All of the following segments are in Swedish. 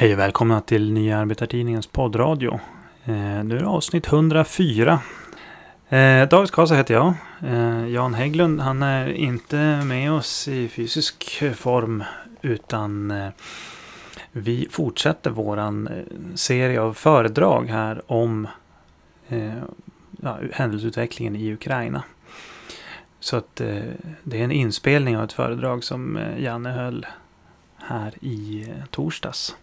Hej och välkomna till Nya Arbetartidningens poddradio. Eh, nu är det avsnitt 104. Eh, David Kasa heter jag. Eh, Jan Hägglund han är inte med oss i fysisk form utan eh, vi fortsätter våran eh, serie av föredrag här om eh, ja, händelseutvecklingen i Ukraina. Så att det är en inspelning av ett föredrag som Janne höll här i torsdags.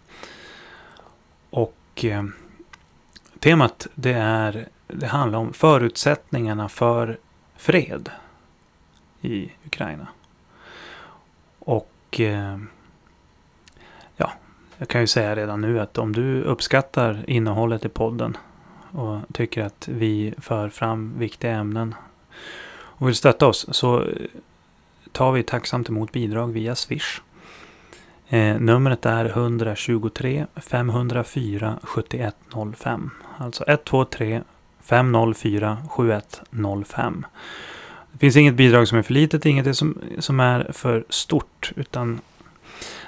Och eh, temat det är det handlar om förutsättningarna för fred i Ukraina. Och eh, ja, jag kan ju säga redan nu att om du uppskattar innehållet i podden och tycker att vi för fram viktiga ämnen och vill stötta oss så tar vi tacksamt emot bidrag via Swish. Eh, numret är 123 504 7105. Alltså 123 504 7105. Det finns inget bidrag som är för litet, inget som, som är för stort. Utan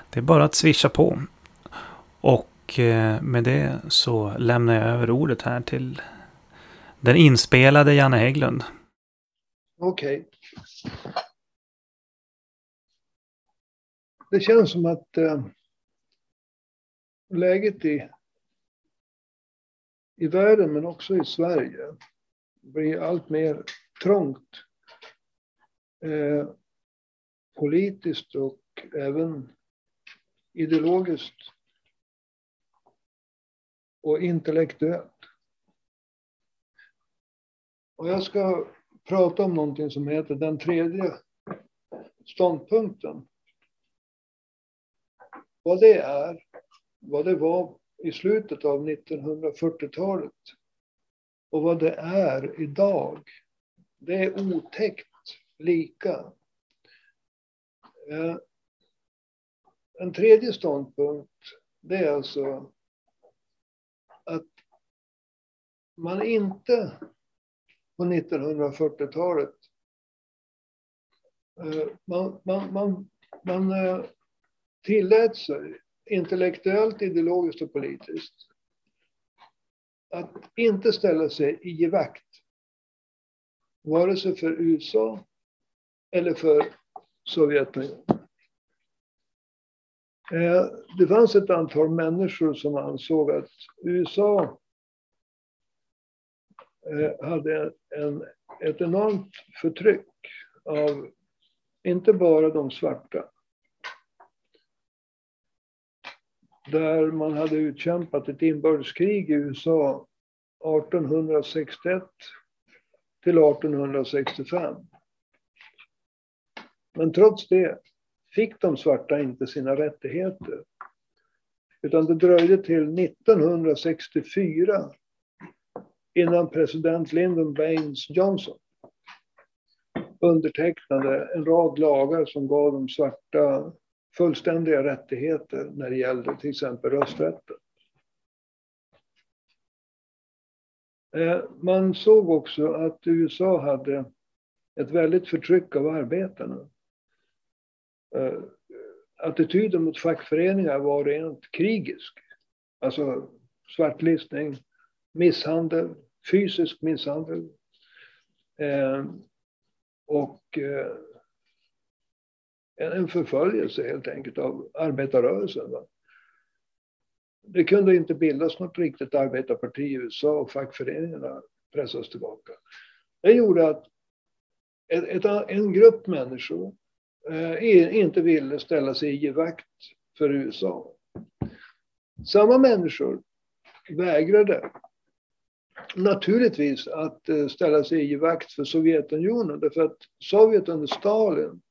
det är bara att swisha på. Och eh, med det så lämnar jag över ordet här till den inspelade Janne Hägglund. Okej. Det känns som att eh, läget i, i världen men också i Sverige blir allt mer trångt. Eh, politiskt och även ideologiskt och intellektuellt. Och jag ska prata om någonting som heter den tredje ståndpunkten. Vad det är, vad det var i slutet av 1940-talet och vad det är idag. Det är otäckt lika. Eh, en tredje ståndpunkt, det är alltså att man inte på 1940-talet eh, man, man, man, man eh, tillät sig intellektuellt, ideologiskt och politiskt att inte ställa sig i vakt vare sig för USA eller för Sovjetunionen. Eh, det fanns ett antal människor som ansåg att USA eh, hade en, ett enormt förtryck av inte bara de svarta. Där man hade utkämpat ett inbördeskrig i USA 1861 till 1865. Men trots det fick de svarta inte sina rättigheter. Utan det dröjde till 1964 innan president Lyndon Baines Johnson undertecknade en rad lagar som gav de svarta fullständiga rättigheter när det gällde till exempel rösträtten. Eh, man såg också att USA hade ett väldigt förtryck av arbetarna. Eh, attityden mot fackföreningar var rent krigisk. Alltså svartlistning, misshandel, fysisk misshandel. Eh, och en förföljelse helt enkelt av arbetarrörelsen. Det kunde inte bildas något riktigt arbetarparti i USA och fackföreningarna pressades tillbaka. Det gjorde att ett, ett, en grupp människor eh, inte ville ställa sig i givakt för USA. Samma människor vägrade naturligtvis att eh, ställa sig i givakt för Sovjetunionen därför att Sovjet under Stalin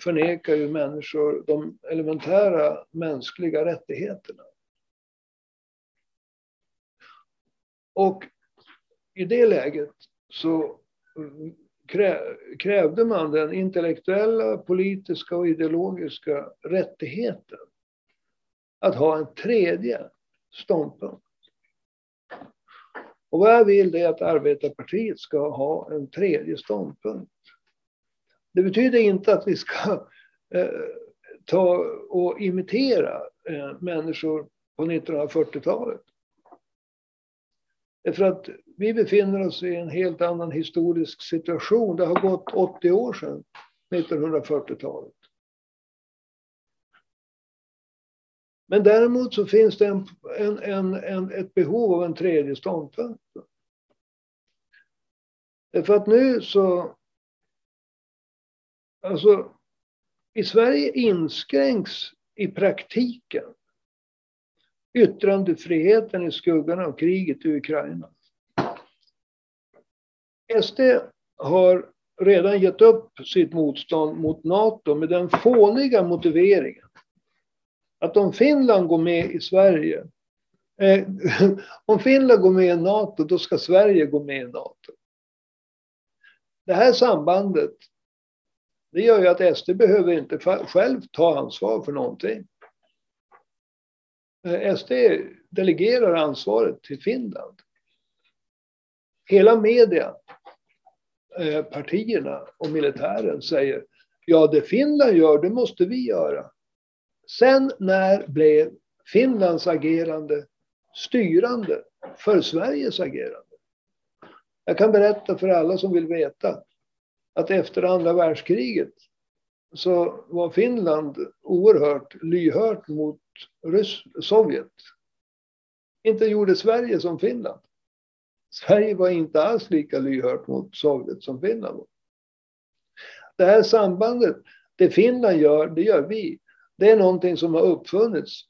förnekar ju människor de elementära mänskliga rättigheterna. Och i det läget så krävde man den intellektuella, politiska och ideologiska rättigheten att ha en tredje ståndpunkt. Och vad jag vill är att Arbetarpartiet ska ha en tredje ståndpunkt. Det betyder inte att vi ska eh, ta och imitera eh, människor på 1940-talet. För att vi befinner oss i en helt annan historisk situation. Det har gått 80 år sedan 1940-talet. Men däremot så finns det en, en, en, en, ett behov av en tredje ståndpunkt. För att nu så... Alltså, i Sverige inskränks i praktiken yttrandefriheten i skuggan av kriget i Ukraina. SD har redan gett upp sitt motstånd mot NATO med den fåniga motiveringen att om Finland går med i Sverige, eh, om Finland går med i NATO, då ska Sverige gå med i NATO. Det här sambandet, det gör ju att SD behöver inte själv ta ansvar för någonting. Eh, SD delegerar ansvaret till Finland. Hela media, eh, partierna och militären säger ja, det Finland gör, det måste vi göra. Sen när blev Finlands agerande styrande för Sveriges agerande? Jag kan berätta för alla som vill veta att efter andra världskriget så var Finland oerhört lyhört mot Ryss Sovjet. Inte gjorde Sverige som Finland. Sverige var inte alls lika lyhört mot Sovjet som Finland var. Det här sambandet, det Finland gör, det gör vi. Det är någonting som har uppfunnits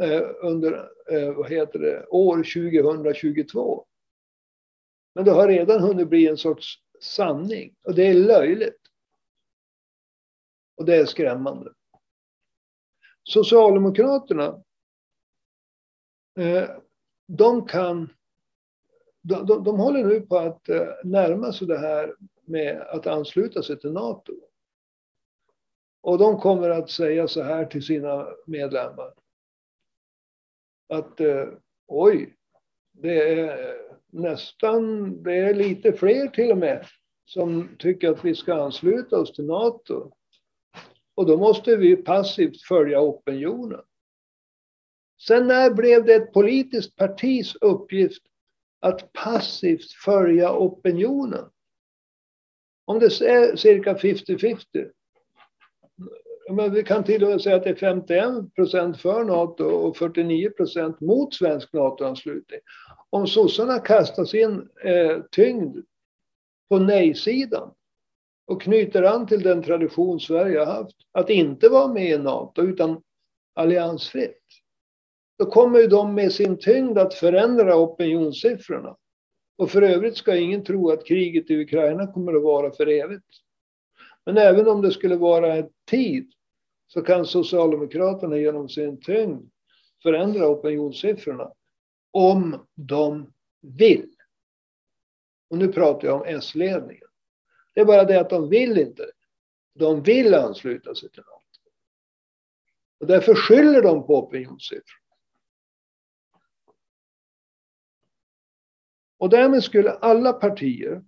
eh, under eh, vad heter det, år 2022. Men det har redan hunnit bli en sorts sanning och det är löjligt. Och det är skrämmande. Socialdemokraterna, eh, de kan... De, de, de håller nu på att eh, närma sig det här med att ansluta sig till NATO. Och de kommer att säga så här till sina medlemmar. Att eh, oj, det är nästan, det är lite fler till och med som tycker att vi ska ansluta oss till NATO. Och då måste vi passivt följa opinionen. Sen när blev det ett politiskt partis uppgift att passivt följa opinionen? Om det är cirka 50-50. Men vi kan till och med säga att det är 51 procent för NATO och 49 procent mot svensk NATO-anslutning. Om sossarna kastar sin eh, tyngd på nej-sidan och knyter an till den tradition Sverige har haft. Att inte vara med i NATO utan alliansfritt. Då kommer ju de med sin tyngd att förändra opinionssiffrorna. Och för övrigt ska ingen tro att kriget i Ukraina kommer att vara för evigt. Men även om det skulle vara en tid så kan Socialdemokraterna genom sin tyngd förändra opinionssiffrorna om de vill. Och nu pratar jag om S-ledningen. Det är bara det att de vill inte. De vill ansluta sig till NATO. Och därför skyller de på opinionssiffror. Och därmed skulle alla partier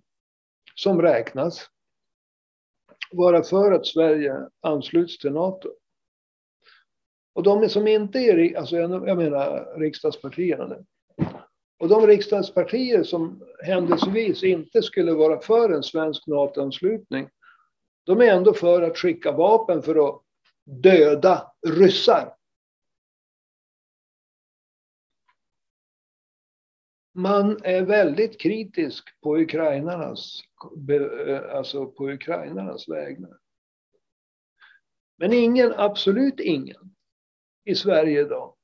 som räknas vara för att Sverige ansluts till NATO. Och de som inte är, alltså jag menar riksdagspartierna och de riksdagspartier som händelsevis inte skulle vara för en svensk NATO-anslutning, de är ändå för att skicka vapen för att döda ryssar. Man är väldigt kritisk på ukrainarnas, alltså på ukrainarnas vägnar. Men ingen, absolut ingen i Sverige idag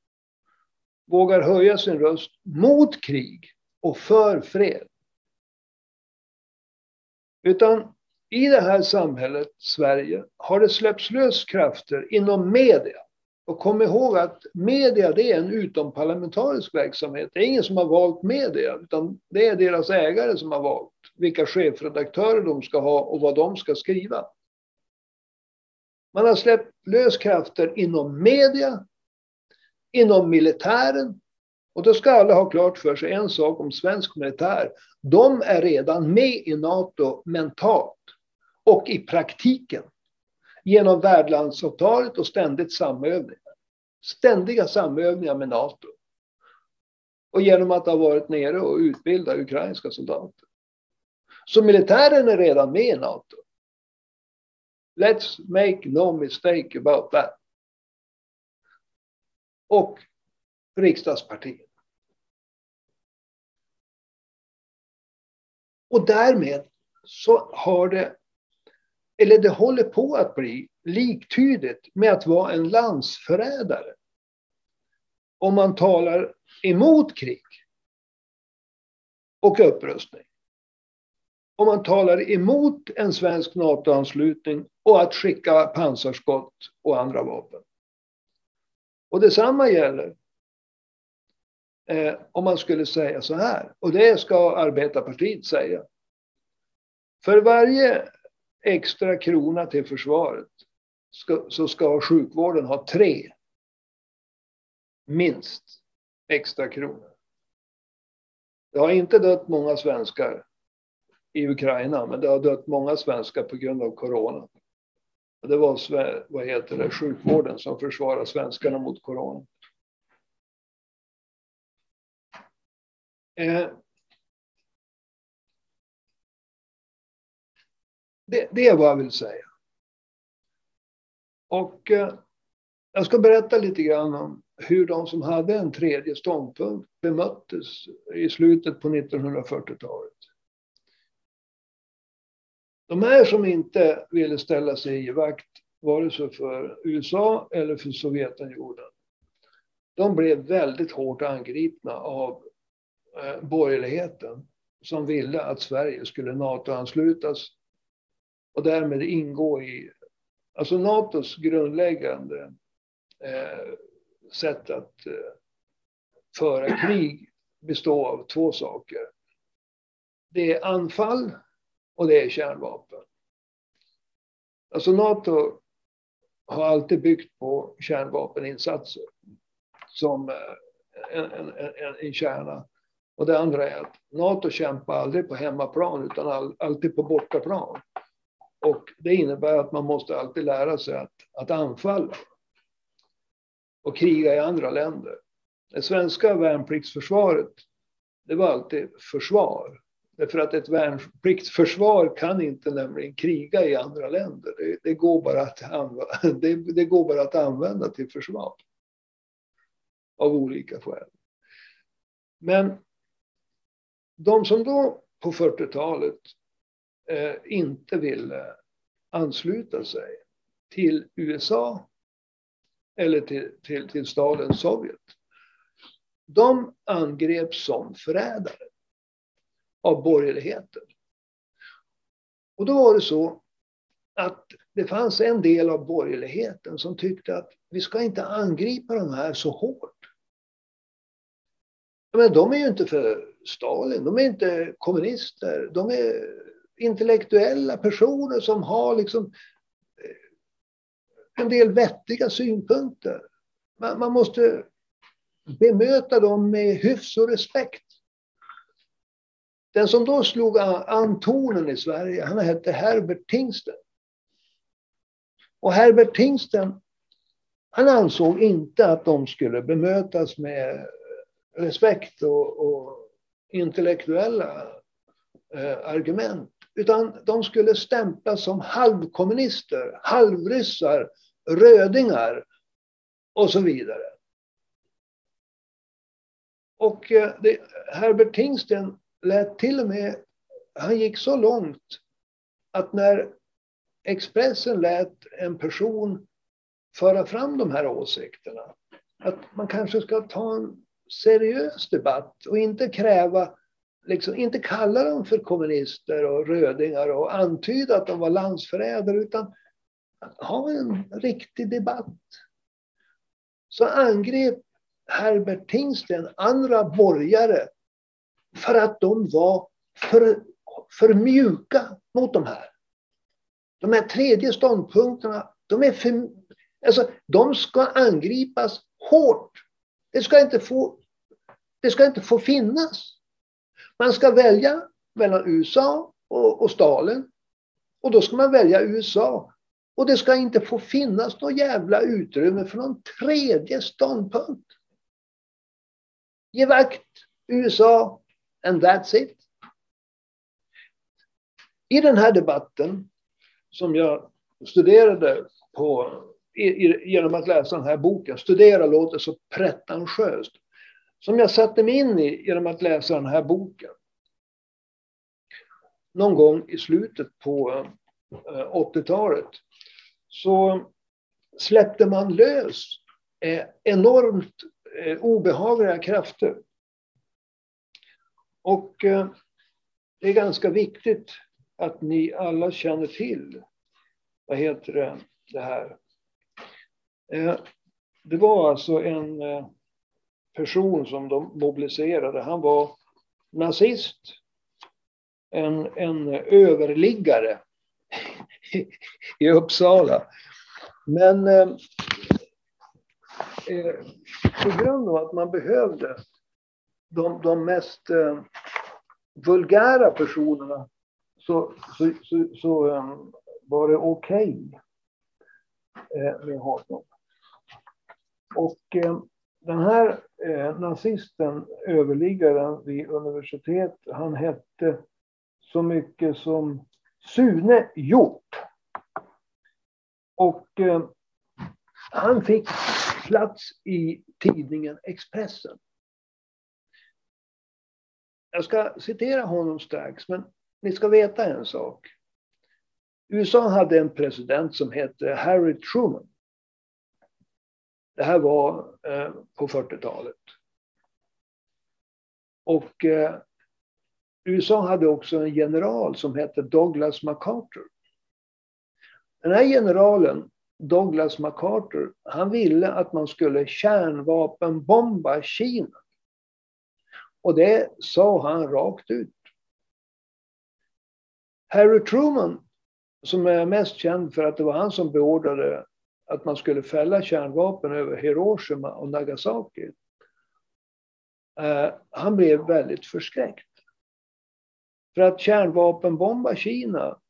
vågar höja sin röst mot krig och för fred. Utan i det här samhället, Sverige, har det släppts lös krafter inom media. Och kom ihåg att media det är en utomparlamentarisk verksamhet. Det är ingen som har valt media, utan det är deras ägare som har valt vilka chefredaktörer de ska ha och vad de ska skriva. Man har släppt lös krafter inom media, inom militären. Och då ska alla ha klart för sig en sak om svensk militär. De är redan med i NATO mentalt och i praktiken. genom värdlandsavtalet och ständigt samövning. Ständiga samövningar med NATO. Och genom att ha varit nere och utbildat ukrainska soldater. Så militären är redan med i NATO. Let's make no mistake about that. Och riksdagspartiet. Och därmed så har det, eller det håller på att bli liktydigt med att vara en landsförrädare. Om man talar emot krig och upprustning. Om man talar emot en svensk NATO-anslutning och att skicka pansarskott och andra vapen. Och detsamma gäller eh, om man skulle säga så här, och det ska Arbetarpartiet säga. För varje extra krona till försvaret ska, så ska sjukvården ha tre, minst, extra kronor. Det har inte dött många svenskar i Ukraina, men det har dött många svenskar på grund av corona. Det var vad heter det, sjukvården som försvarar svenskarna mot corona. Eh, det, det, är vad jag vill säga. Och eh, jag ska berätta lite grann om hur de som hade en tredje ståndpunkt bemöttes i slutet på 1940-talet. De här som inte ville ställa sig i vakt vare sig för USA eller för Sovjetunionen. De blev väldigt hårt angripna av eh, borgerligheten som ville att Sverige skulle NATO-anslutas och därmed ingå i alltså NATOs grundläggande eh, sätt att eh, föra krig består av två saker. Det är anfall och det är kärnvapen. Alltså NATO har alltid byggt på kärnvapeninsatser som eh, en, en, en, en kärna. Och det andra är att NATO kämpar aldrig på hemmaplan utan all, alltid på bortaplan. Och det innebär att man måste alltid lära sig att, att anfalla och kriga i andra länder. Det svenska värnpliktsförsvaret, det var alltid försvar. Därför att ett värnpliktsförsvar kan inte nämligen kriga i andra länder. Det, det, går bara att använda, det, det, går bara att använda till försvar. Av olika skäl. Men de som då på 40-talet Eh, inte ville eh, ansluta sig till USA eller till, till, till staden Sovjet. De angreps som förrädare av borgerligheten. Och då var det så att det fanns en del av borgerligheten som tyckte att vi ska inte angripa de här så hårt. Men de är ju inte för Stalin, de är inte kommunister, de är intellektuella personer som har liksom eh, en del vettiga synpunkter. Man, man måste bemöta dem med hyfs och respekt. Den som då slog an tonen i Sverige, han hette Herbert Tingsten. Och Herbert Tingsten, han ansåg inte att de skulle bemötas med respekt och, och intellektuella Eh, argument. Utan de skulle stämplas som halvkommunister, halvryssar, rödingar och så vidare. Och eh, det, Herbert Tingsten lät till och med, han gick så långt att när Expressen lät en person föra fram de här åsikterna, att man kanske ska ta en seriös debatt och inte kräva, liksom, inte kalla dem för kommunister och rödingar och antyda att de var landsförrädare, utan ha en riktig debatt. Så angrep Herbert Tingsten andra borgare för att de var för, för mjuka mot de här. De här tredje ståndpunkterna, de är för, alltså, de ska angripas hårt. Det ska inte få, det ska inte få finnas. Man ska välja mellan USA och, och Stalin. Och då ska man välja USA. Och det ska inte få finnas något jävla utrymme för någon tredje ståndpunkt. Ge vakt USA and that's it. I den här debatten som jag studerade på, genom att läsa den här boken, studera låter så pretentiöst, som jag satte mig in i genom att läsa den här boken. Någon gång i slutet på eh, 80-talet så släppte man lös eh, enormt eh, obehagliga krafter. Och det är ganska viktigt att ni alla känner till, vad heter det, det här. Det var alltså en person som de mobiliserade. Han var nazist, en, en överliggare i Uppsala. Men eh, eh, på grund av att man behövde de, de mest eh, vulgära personerna så, så, så, så um, var det okej okay, eh, med honom. Och eh, den här eh, nazisten, överliggaren vid universitet, han hette så mycket som Sune Hjort. Och eh, han fick plats i tidningen Expressen. Jag ska citera honom strax, men ni ska veta en sak. USA hade en president som hette Harry Truman. Det här var eh, på 40-talet. Och eh, USA hade också en general som hette Douglas MacArthur. Den här generalen, Douglas MacArthur, han ville att man skulle kärnvapenbomba Kina. Och det sa han rakt ut. Harry Truman, som är mest känd för att det var han som beordrade att man skulle fälla kärnvapen över Hiroshima och Nagasaki. Eh, han blev väldigt förskräckt. För att kärnvapenbomba Kina,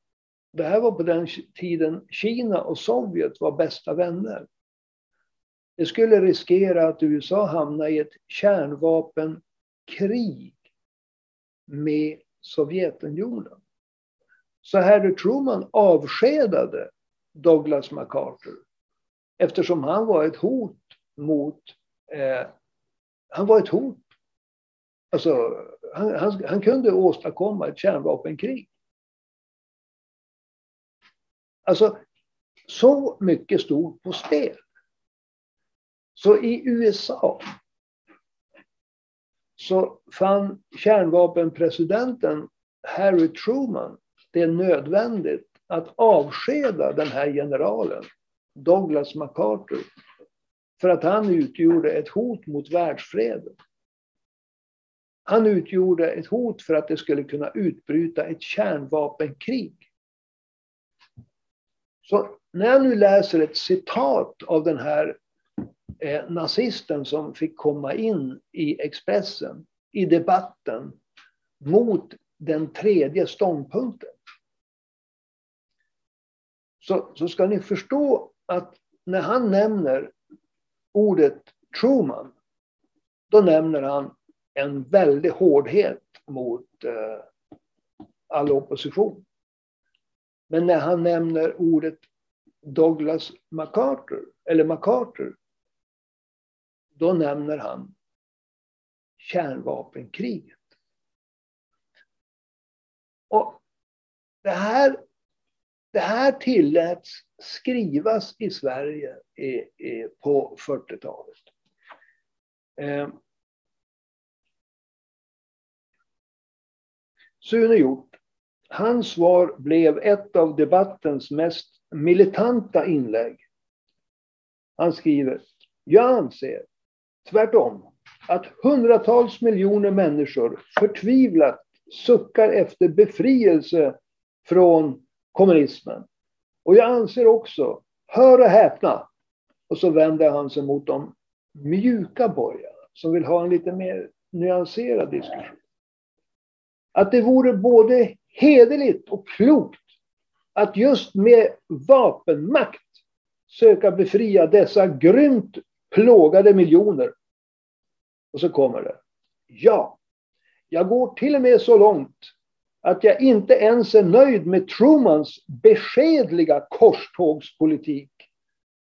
det här var på den tiden Kina och Sovjet var bästa vänner. Det skulle riskera att USA hamnade i ett kärnvapenkrig med Sovjetunionen. Så Harry Truman avskedade Douglas MacArthur eftersom han var ett hot mot eh, han var ett hot. Alltså, han, han, han kunde åstadkomma ett kärnvapenkrig. Alltså, så mycket stod på spel. Så i USA så fann kärnvapenpresidenten Harry Truman det nödvändigt att avskeda den här generalen, Douglas MacArthur, för att han utgjorde ett hot mot världsfreden. Han utgjorde ett hot för att det skulle kunna utbryta ett kärnvapenkrig. Så när jag nu läser ett citat av den här eh, nazisten som fick komma in i Expressen i debatten mot den tredje ståndpunkten. Så, så ska ni förstå att när han nämner ordet Truman, då nämner han en väldig hårdhet mot eh, all opposition. Men när han nämner ordet Douglas MacArthur, eller MacArthur, då nämner han kärnvapenkriget. Och det här, det här tilläts skrivas i Sverige i, i, på 40-talet. Eh, Sune Hjort, hans svar blev ett av debattens mest militanta inlägg. Han skriver, jag anser tvärtom att hundratals miljoner människor förtvivlat suckar efter befrielse från kommunismen. Och jag anser också, hör och häpna, och så vänder han sig mot de mjuka borgarna som vill ha en lite mer nyanserad diskussion att det vore både hederligt och klokt att just med vapenmakt söka befria dessa grymt plågade miljoner. Och så kommer det. Ja, jag går till och med så långt att jag inte ens är nöjd med Trumans beskedliga korstågspolitik.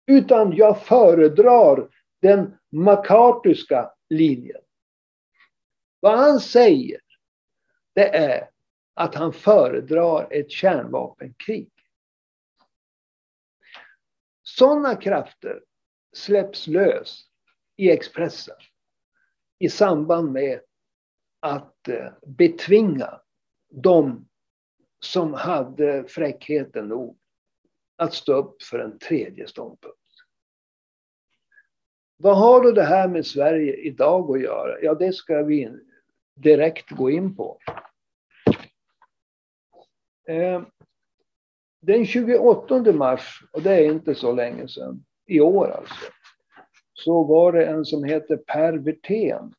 Utan jag föredrar den makartiska linjen. Vad han säger, det är att han föredrar ett kärnvapenkrig. Sådana krafter släpps lös i Expressen i samband med att eh, betvinga de som hade fräckheten nog att stå upp för en tredje ståndpunkt. Vad har då det här med Sverige idag att göra? Ja, det ska vi direkt gå in på. Eh, den 28 mars, och det är inte så länge sedan, i år alltså, så var det en som heter Per Werthén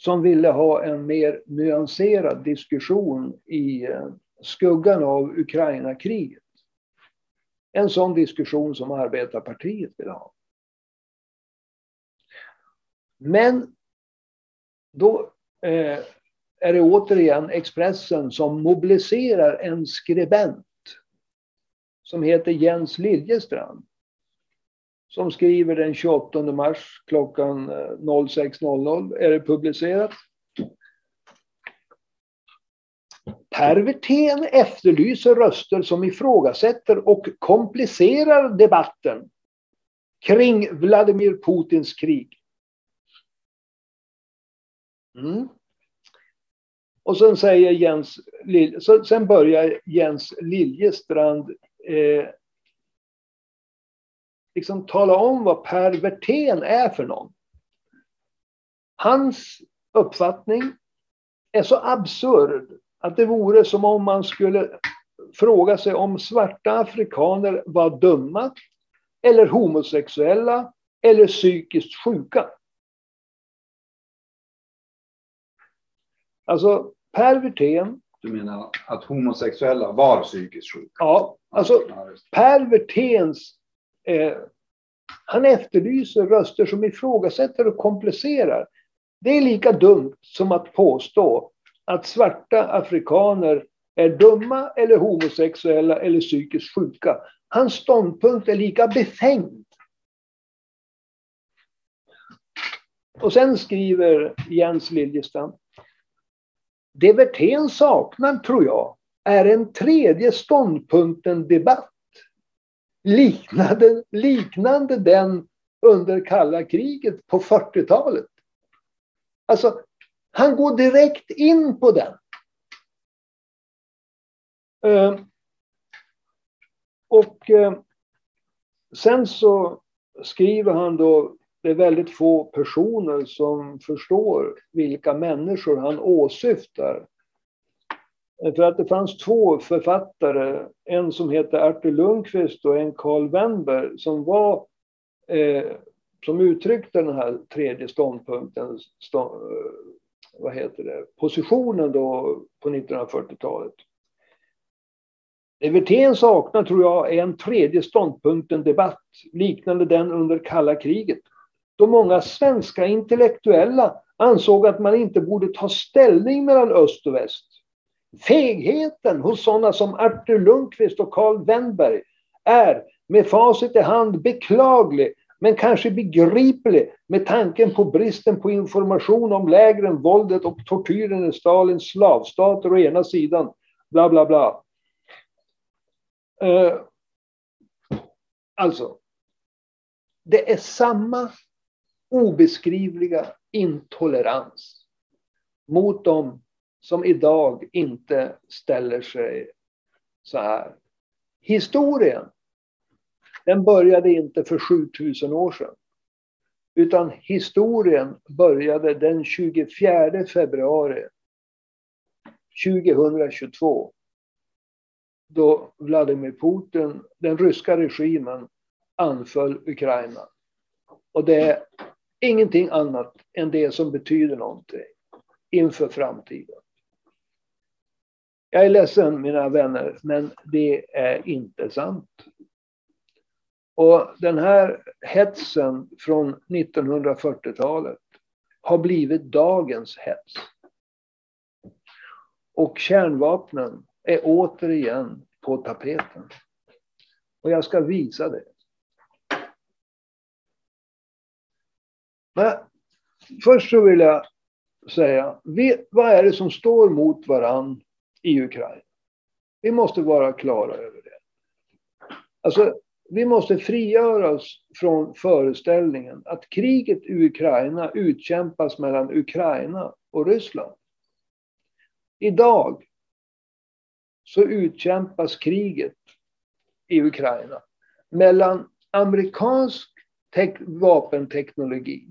som ville ha en mer nyanserad diskussion i eh, skuggan av Ukraina-kriget. En sån diskussion som Arbetarpartiet vill ha. Men då eh, är det återigen Expressen som mobiliserar en skribent som heter Jens Liljestrand. Som skriver den 28 mars klockan eh, 06.00 är det publicerat. Per Werthén efterlyser röster som ifrågasätter och komplicerar debatten kring Vladimir Putins krig. Mm. Och sen säger Jens, så sen börjar Jens Liljestrand eh, liksom tala om vad Per Werthén är för någon. Hans uppfattning är så absurd att det vore som om man skulle fråga sig om svarta afrikaner var dumma eller homosexuella eller psykiskt sjuka. Alltså, Per Wirtén... Du menar att homosexuella var psykiskt sjuka? Ja, alltså Per Wirténs... Eh, han efterlyser röster som ifrågasätter och komplicerar. Det är lika dumt som att påstå att svarta afrikaner är dumma eller homosexuella eller psykiskt sjuka. Hans ståndpunkt är lika befängd. Och sen skriver Jens Liljestam det Werthén saknar, tror jag, är en tredje ståndpunkten-debatt. Liknande, liknande den under kalla kriget på 40-talet. Alltså, han går direkt in på den. Eh, och eh, sen så skriver han då det är väldigt få personer som förstår vilka människor han åsyftar. För att det fanns två författare, en som hette Artur Lundqvist och en Karl Wennberg, som var eh, som uttryckte den här tredje ståndpunkten, stå, eh, vad heter det, positionen då på 1940-talet. Evertén saknar, tror jag, en tredje ståndpunkten-debatt liknande den under kalla kriget då många svenska intellektuella ansåg att man inte borde ta ställning mellan öst och väst. Fegheten hos sådana som Artur Lundqvist och Karl Wennberg är med facit i hand beklaglig men kanske begriplig med tanken på bristen på information om lägren, våldet och tortyren i Stalins slavstater å ena sidan. Bla, bla, bla. Uh, alltså, det är samma obeskrivliga intolerans mot dem som idag inte ställer sig så här. Historien, den började inte för 7000 år sedan. Utan historien började den 24 februari 2022. Då Vladimir Putin, den ryska regimen, anföll Ukraina. Och det är ingenting annat än det som betyder någonting inför framtiden. Jag är ledsen mina vänner, men det är inte sant. Och den här hetsen från 1940-talet har blivit dagens hets. Och kärnvapnen är återigen på tapeten. Och jag ska visa det. Men först så vill jag säga, vad är det som står mot varann i Ukraina? Vi måste vara klara över det. Alltså, vi måste frigöra oss från föreställningen att kriget i Ukraina utkämpas mellan Ukraina och Ryssland. Idag så utkämpas kriget i Ukraina mellan amerikansk vapenteknologi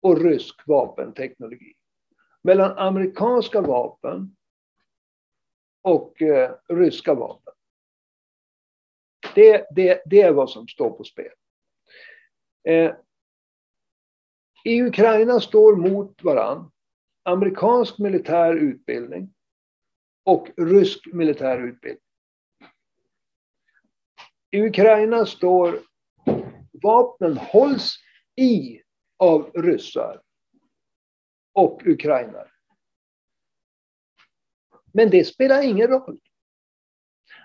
och rysk vapenteknologi. Mellan amerikanska vapen och eh, ryska vapen. Det, det, det är vad som står på spel. Eh, I Ukraina står mot varann amerikansk militär utbildning och rysk militär utbildning. I Ukraina står vapnen hålls i av ryssar och ukrainare. Men det spelar ingen roll.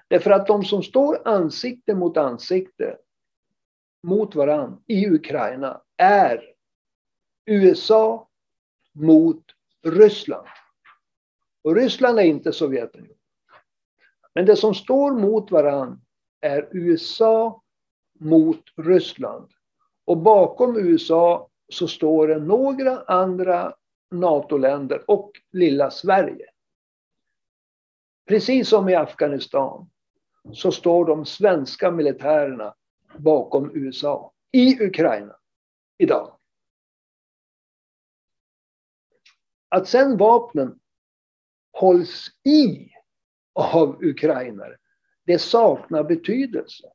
Därför att de som står ansikte mot ansikte mot varann i Ukraina är USA mot Ryssland. Och Ryssland är inte Sovjetunionen. Men det som står mot varann är USA mot Ryssland. Och bakom USA så står det några andra NATO-länder och lilla Sverige. Precis som i Afghanistan så står de svenska militärerna bakom USA i Ukraina idag. Att sen vapnen hålls i av ukrainare, det saknar betydelse.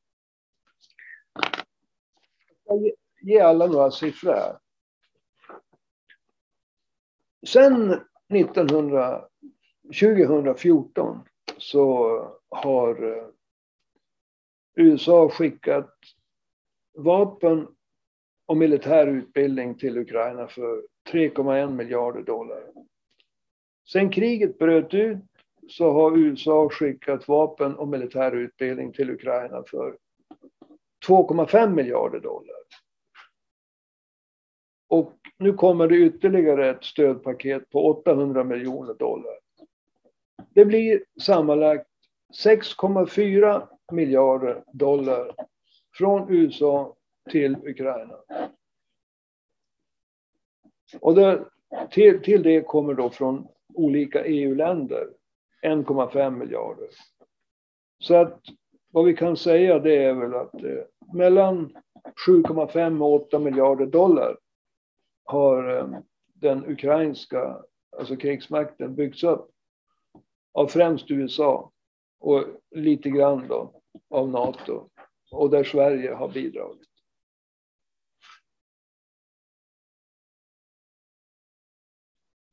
Jag ska ge alla några siffror här. Sen 1900, 2014 så har eh, USA skickat vapen och militär utbildning till Ukraina för 3,1 miljarder dollar. Sen kriget bröt ut så har USA skickat vapen och militär utbildning till Ukraina för 2,5 miljarder dollar. Och nu kommer det ytterligare ett stödpaket på 800 miljoner dollar. Det blir sammanlagt 6,4 miljarder dollar från USA till Ukraina. Och det, till, till det kommer då från olika EU-länder 1,5 miljarder. Så att vad vi kan säga det är väl att eh, mellan 7,5 och 8 miljarder dollar har eh, den ukrainska alltså krigsmakten byggts upp av främst USA och lite grann då av NATO och där Sverige har bidragit.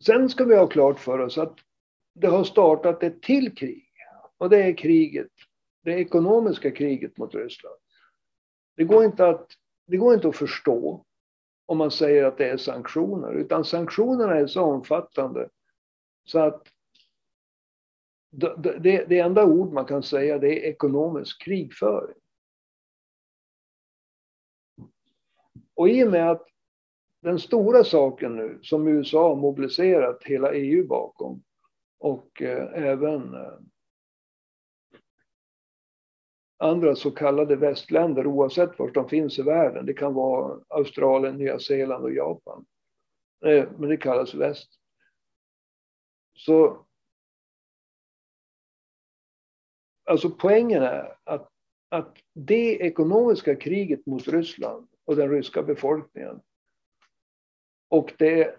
Sen ska vi ha klart för oss att det har startat ett till krig och det är kriget, det ekonomiska kriget mot Ryssland. Det går inte att, det går inte att förstå om man säger att det är sanktioner, utan sanktionerna är så omfattande så att det, det, det enda ord man kan säga det är ekonomisk krigföring. Och i och med att den stora saken nu som USA har mobiliserat hela EU bakom och eh, även eh, andra så kallade västländer oavsett var de finns i världen. Det kan vara Australien, Nya Zeeland och Japan. Eh, men det kallas väst. Så alltså poängen är att, att det ekonomiska kriget mot Ryssland och den ryska befolkningen och det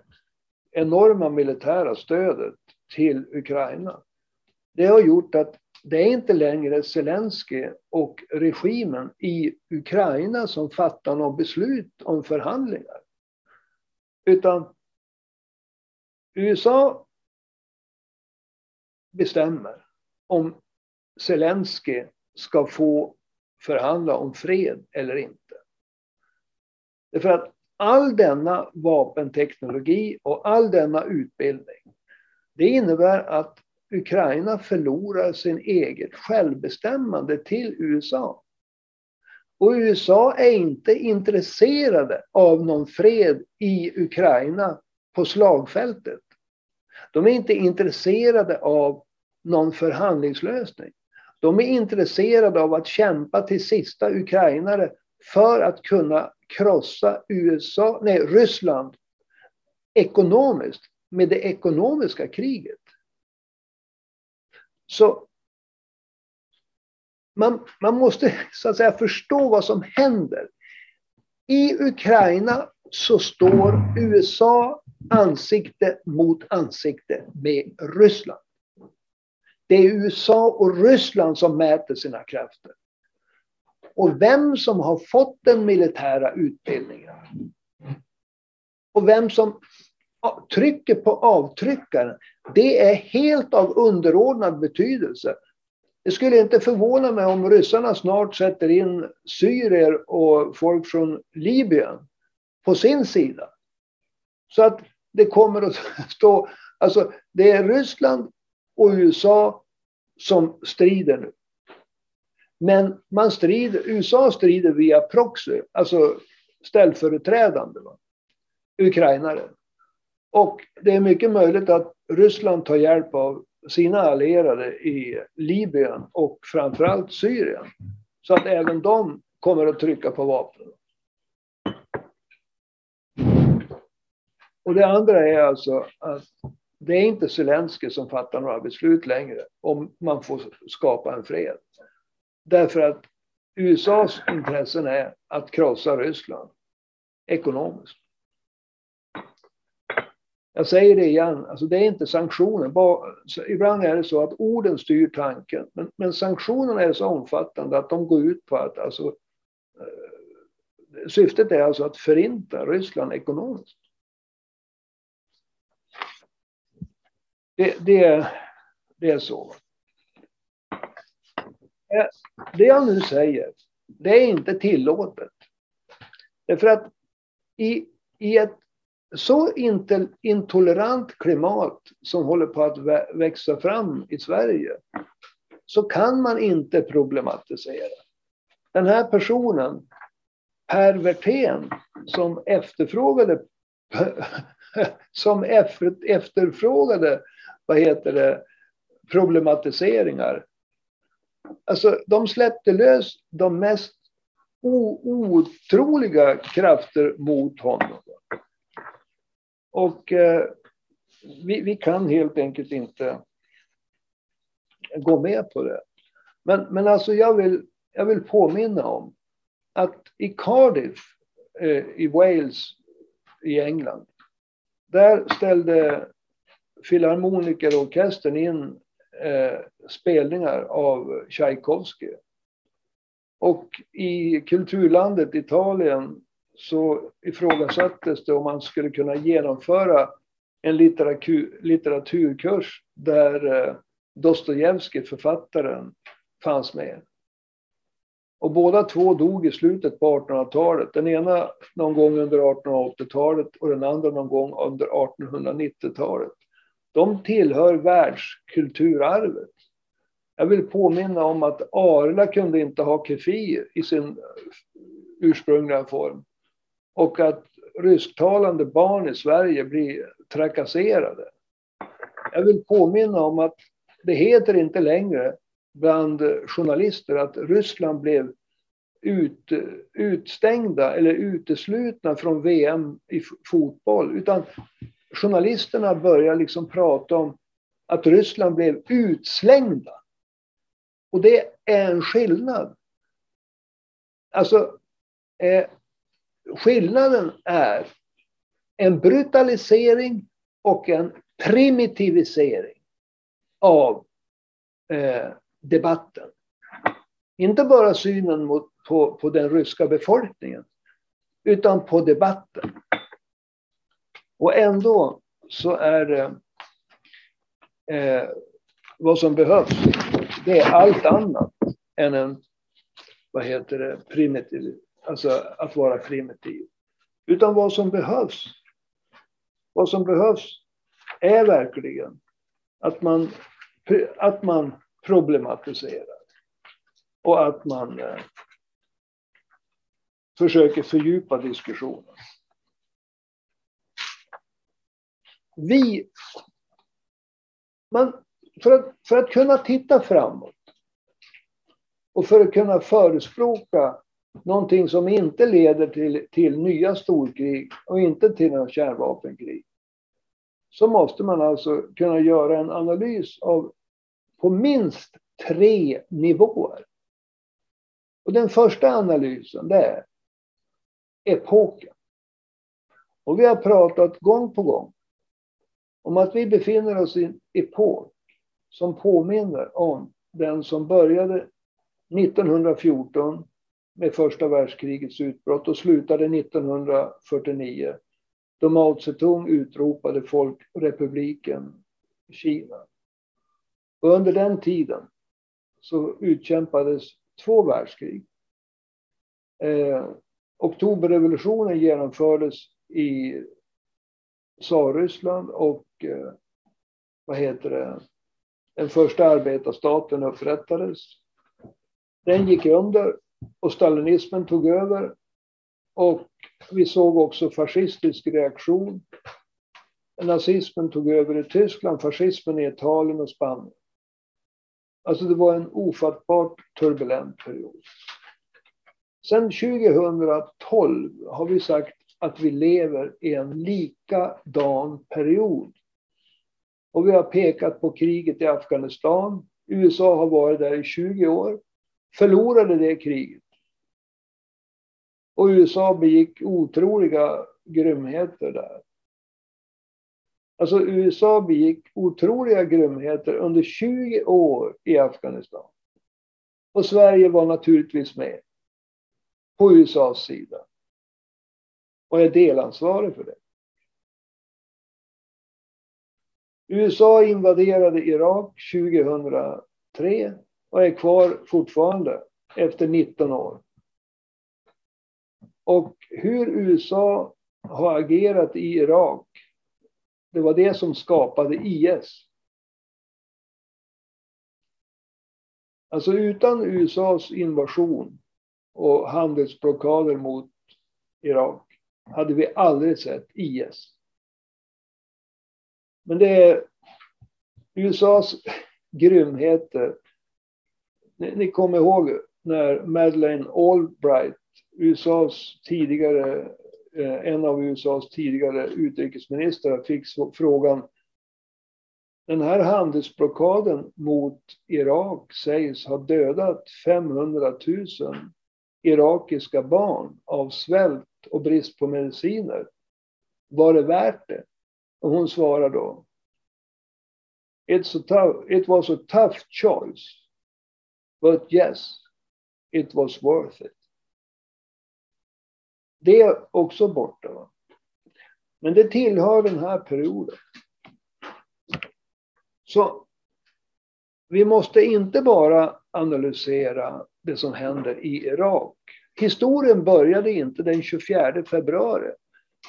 enorma militära stödet till Ukraina. Det har gjort att det är inte längre Zelensky och regimen i Ukraina som fattar något beslut om förhandlingar. Utan USA bestämmer om Zelensky ska få förhandla om fred eller inte. Därför att all denna vapenteknologi och all denna utbildning, det innebär att Ukraina förlorar sin eget självbestämmande till USA. Och USA är inte intresserade av någon fred i Ukraina på slagfältet. De är inte intresserade av någon förhandlingslösning. De är intresserade av att kämpa till sista ukrainare för att kunna krossa USA, nej, Ryssland ekonomiskt med det ekonomiska kriget. Så man, man måste så att säga förstå vad som händer. I Ukraina så står USA ansikte mot ansikte med Ryssland. Det är USA och Ryssland som mäter sina krafter. Och vem som har fått den militära utbildningen och vem som trycker på avtryckaren, det är helt av underordnad betydelse. Det skulle inte förvåna mig om ryssarna snart sätter in syrier och folk från Libyen på sin sida. Så att det kommer att stå, alltså det är Ryssland och USA som strider nu. Men man strider, USA strider via proxy, alltså ställföreträdande va? ukrainare. Och det är mycket möjligt att Ryssland tar hjälp av sina allierade i Libyen och framförallt Syrien. Så att även de kommer att trycka på vapnen. Och det andra är alltså att det är inte Zelensky som fattar några beslut längre om man får skapa en fred. Därför att USAs intressen är att krossa Ryssland ekonomiskt. Jag säger det igen, alltså det är inte sanktioner. Ibland är det så att orden styr tanken. Men, men sanktionerna är så omfattande att de går ut på att alltså, eh, syftet är alltså att förinta Ryssland ekonomiskt. Det, det, det är så. Eh, det jag nu säger, det är inte tillåtet. Därför att i, i ett så intolerant klimat som håller på att växa fram i Sverige så kan man inte problematisera. Den här personen, Per Werthén, som efterfrågade som efterfrågade vad heter det, problematiseringar. Alltså, de släppte lös de mest otroliga krafter mot honom. Och eh, vi, vi, kan helt enkelt inte gå med på det. Men, men alltså jag vill, jag vill påminna om att i Cardiff eh, i Wales i England, där ställde filharmonikerorkestern in eh, spelningar av Tchaikovsky. Och i kulturlandet Italien så ifrågasattes det om man skulle kunna genomföra en litteratur, litteraturkurs där eh, Dostojevskij, författaren, fanns med. Och båda två dog i slutet på 1800-talet. Den ena någon gång under 1880-talet och den andra någon gång under 1890-talet. De tillhör världskulturarvet. Jag vill påminna om att Arla kunde inte ha kefir i sin ursprungliga form och att rysktalande barn i Sverige blir trakasserade. Jag vill påminna om att det heter inte längre bland journalister att Ryssland blev ut, utstängda eller uteslutna från VM i fotboll. Utan journalisterna börjar liksom prata om att Ryssland blev utslängda. Och det är en skillnad. Alltså, eh, skillnaden är en brutalisering och en primitivisering av eh, debatten. Inte bara synen mot, på, på den ryska befolkningen, utan på debatten. Och ändå så är det eh, vad som behövs, det är allt annat än en, vad heter det, primitiv, alltså att vara primitiv. Utan vad som behövs, vad som behövs är verkligen att man, att man problematiserar. Och att man eh, försöker fördjupa diskussionen. Vi... Man, för, att, för att kunna titta framåt och för att kunna förespråka någonting som inte leder till, till nya storkrig och inte till några kärnvapenkrig så måste man alltså kunna göra en analys av på minst tre nivåer. Och den första analysen det är epoken. Och vi har pratat gång på gång om att vi befinner oss i en epok som påminner om den som började 1914 med första världskrigets utbrott och slutade 1949 då Mao Zedong utropade Folkrepubliken Kina. Och under den tiden så utkämpades två världskrig. Eh, oktoberrevolutionen genomfördes i Tsarryssland och Eh, vad heter det, den första arbetarstaten upprättades. Den gick under och stalinismen tog över. Och vi såg också fascistisk reaktion. Nazismen tog över i Tyskland, fascismen i Italien och Spanien. Alltså det var en ofattbart turbulent period. Sen 2012 har vi sagt att vi lever i en likadan period. Och vi har pekat på kriget i Afghanistan. USA har varit där i 20 år. Förlorade det kriget. Och USA begick otroliga grymheter där. Alltså USA begick otroliga grymheter under 20 år i Afghanistan. Och Sverige var naturligtvis med på USAs sida. Och är delansvarig för det. USA invaderade Irak 2003 och är kvar fortfarande efter 19 år. Och hur USA har agerat i Irak, det var det som skapade IS. Alltså utan USAs invasion och handelsblockader mot Irak hade vi aldrig sett IS. Men det är USAs grymheter. Ni, ni kommer ihåg när Madeleine Albright, USAs tidigare, eh, en av USAs tidigare utrikesministrar, fick frågan den här handelsblockaden mot Irak sägs ha dödat 500 000 irakiska barn av svält och brist på mediciner. Var det värt det? Och hon svarar då. It's a tough, it was a tough choice. But yes, it was worth it. Det är också borta. Va? Men det tillhör den här perioden. Så vi måste inte bara analysera det som händer i Irak. Historien började inte den 24 februari.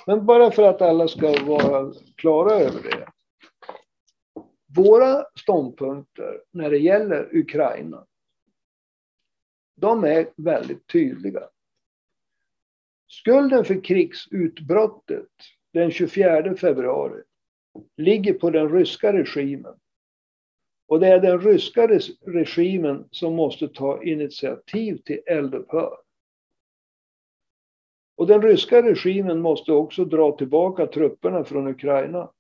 Men bara för att alla ska vara klara över det. Våra ståndpunkter när det gäller Ukraina, de är väldigt tydliga. Skulden för krigsutbrottet den 24 februari ligger på den ryska regimen och det är den ryska regimen som måste ta initiativ till eldupphör. Och den ryska regimen måste också dra tillbaka trupperna från Ukraina.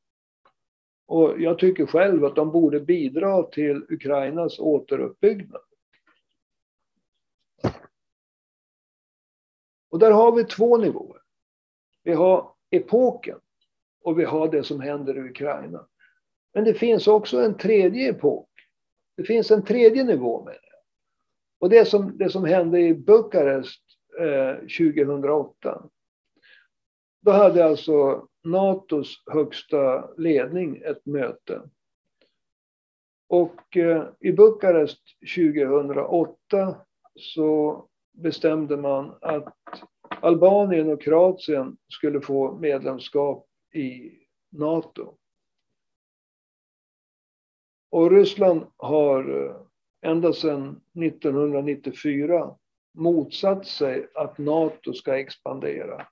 Och jag tycker själv att de borde bidra till Ukrainas återuppbyggnad. Och där har vi två nivåer. Vi har epoken och vi har det som händer i Ukraina. Men det finns också en tredje epok. Det finns en tredje nivå med det. Och det som, det som hände i Bukarest eh, 2008. Då hade alltså NATOs högsta ledning ett möte. Och eh, i Bukarest 2008 så bestämde man att Albanien och Kroatien skulle få medlemskap i NATO. Och Ryssland har eh, ända sedan 1994 motsatt sig att NATO ska expandera.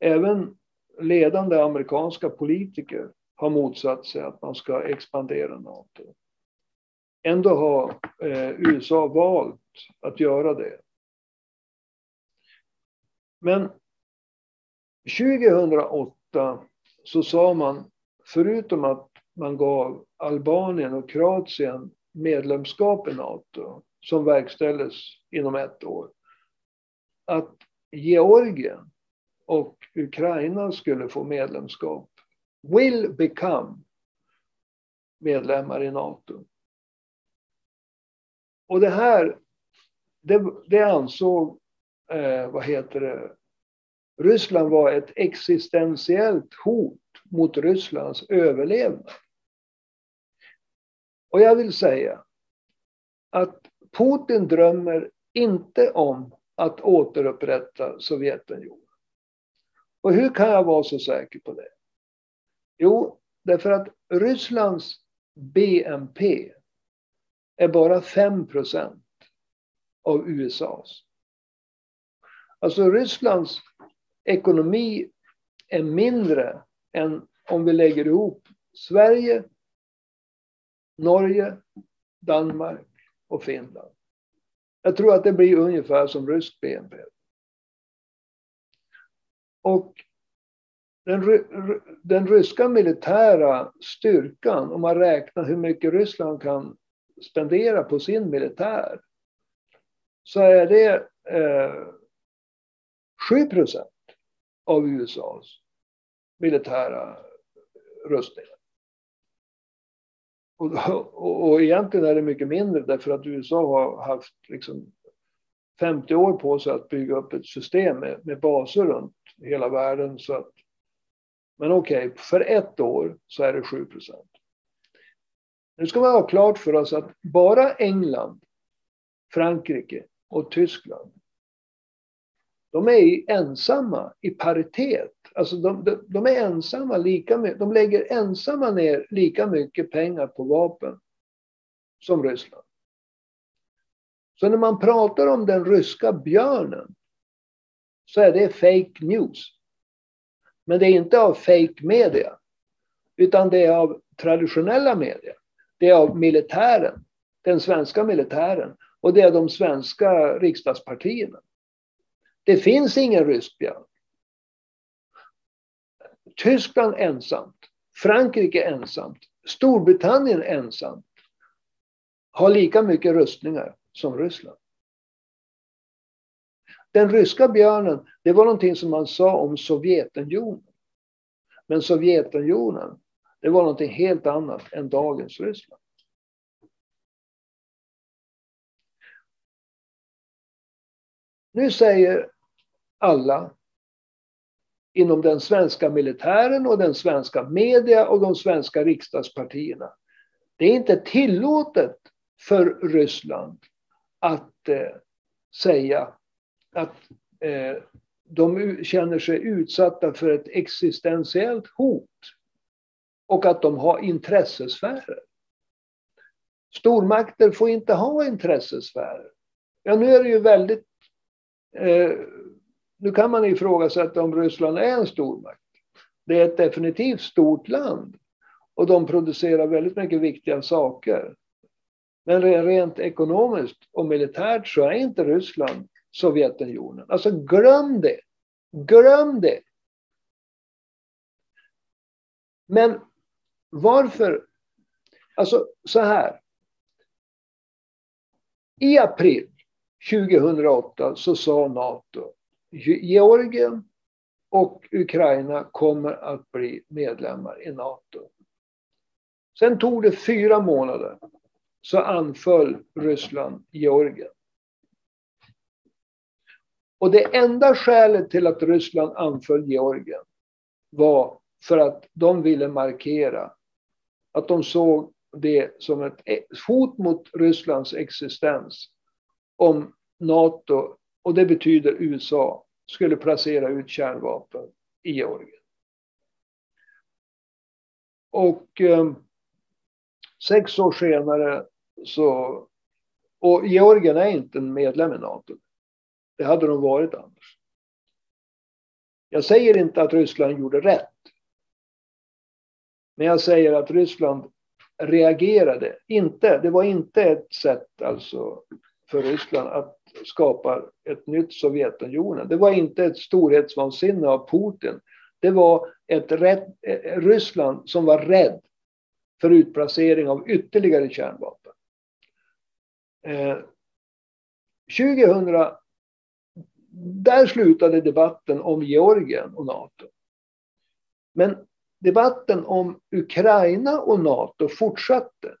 Även ledande amerikanska politiker har motsatt sig att man ska expandera NATO. Ändå har eh, USA valt att göra det. Men 2008 så sa man, förutom att man gav Albanien och Kroatien medlemskap i NATO, som verkställdes inom ett år, att Georgien och Ukraina skulle få medlemskap. Will become medlemmar i NATO. Och det här, det, det ansåg, eh, vad heter det, Ryssland var ett existentiellt hot mot Rysslands överlevnad. Och jag vill säga att Putin drömmer inte om att återupprätta Sovjetunionen. Och hur kan jag vara så säker på det? Jo, därför att Rysslands BNP är bara 5 procent av USAs. Alltså Rysslands ekonomi är mindre än om vi lägger ihop Sverige, Norge, Danmark och Finland. Jag tror att det blir ungefär som rysk BNP. Och den, den ryska militära styrkan, om man räknar hur mycket Ryssland kan spendera på sin militär, så är det eh, 7 procent av USAs militära rustningar. Och, och, och egentligen är det mycket mindre därför att USA har haft liksom 50 år på sig att bygga upp ett system med, med baser runt hela världen. Så att, men okej, okay, för ett år så är det 7 procent. Nu ska man ha klart för oss att bara England, Frankrike och Tyskland de är ensamma i paritet. Alltså de, de, de, är ensamma lika mycket, de lägger ensamma ner lika mycket pengar på vapen som Ryssland. Så när man pratar om den ryska björnen så är det fake news. Men det är inte av fake media, utan det är av traditionella media. Det är av militären, den svenska militären och det är de svenska riksdagspartierna. Det finns ingen rysk björn. Tyskland ensamt, Frankrike ensamt, Storbritannien ensamt har lika mycket rustningar som Ryssland. Den ryska björnen, det var någonting som man sa om Sovjetunionen. Men Sovjetunionen, det var någonting helt annat än dagens Ryssland. Nu säger alla inom den svenska militären och den svenska media och de svenska riksdagspartierna. Det är inte tillåtet för Ryssland att eh, säga att eh, de känner sig utsatta för ett existentiellt hot och att de har intressesfärer. Stormakter får inte ha intressesfärer. Ja, nu är det ju väldigt eh, nu kan man ifrågasätta om Ryssland är en stormakt. Det är ett definitivt stort land och de producerar väldigt mycket viktiga saker. Men rent ekonomiskt och militärt så är inte Ryssland Sovjetunionen. Alltså glöm det. Glöm det. Men varför? Alltså så här. I april 2008 så sa NATO Georgien och Ukraina kommer att bli medlemmar i NATO. Sen tog det fyra månader så anföll Ryssland Georgien. Och det enda skälet till att Ryssland anföll Georgien var för att de ville markera att de såg det som ett e-, hot mot Rysslands existens om NATO, och det betyder USA, skulle placera ut kärnvapen i Georgien. Och eh, sex år senare så... Och Georgien är inte en medlem i NATO. Det hade de varit annars. Jag säger inte att Ryssland gjorde rätt. Men jag säger att Ryssland reagerade. Inte, det var inte ett sätt alltså för Ryssland att skapar ett nytt Sovjetunionen. Det var inte ett storhetsvansinne av Putin. Det var ett rädd, eh, eh, Ryssland som var rädd för utplacering av ytterligare kärnvapen. Eh, 2000, där slutade debatten om Georgien och NATO. Men debatten om Ukraina och NATO fortsatte.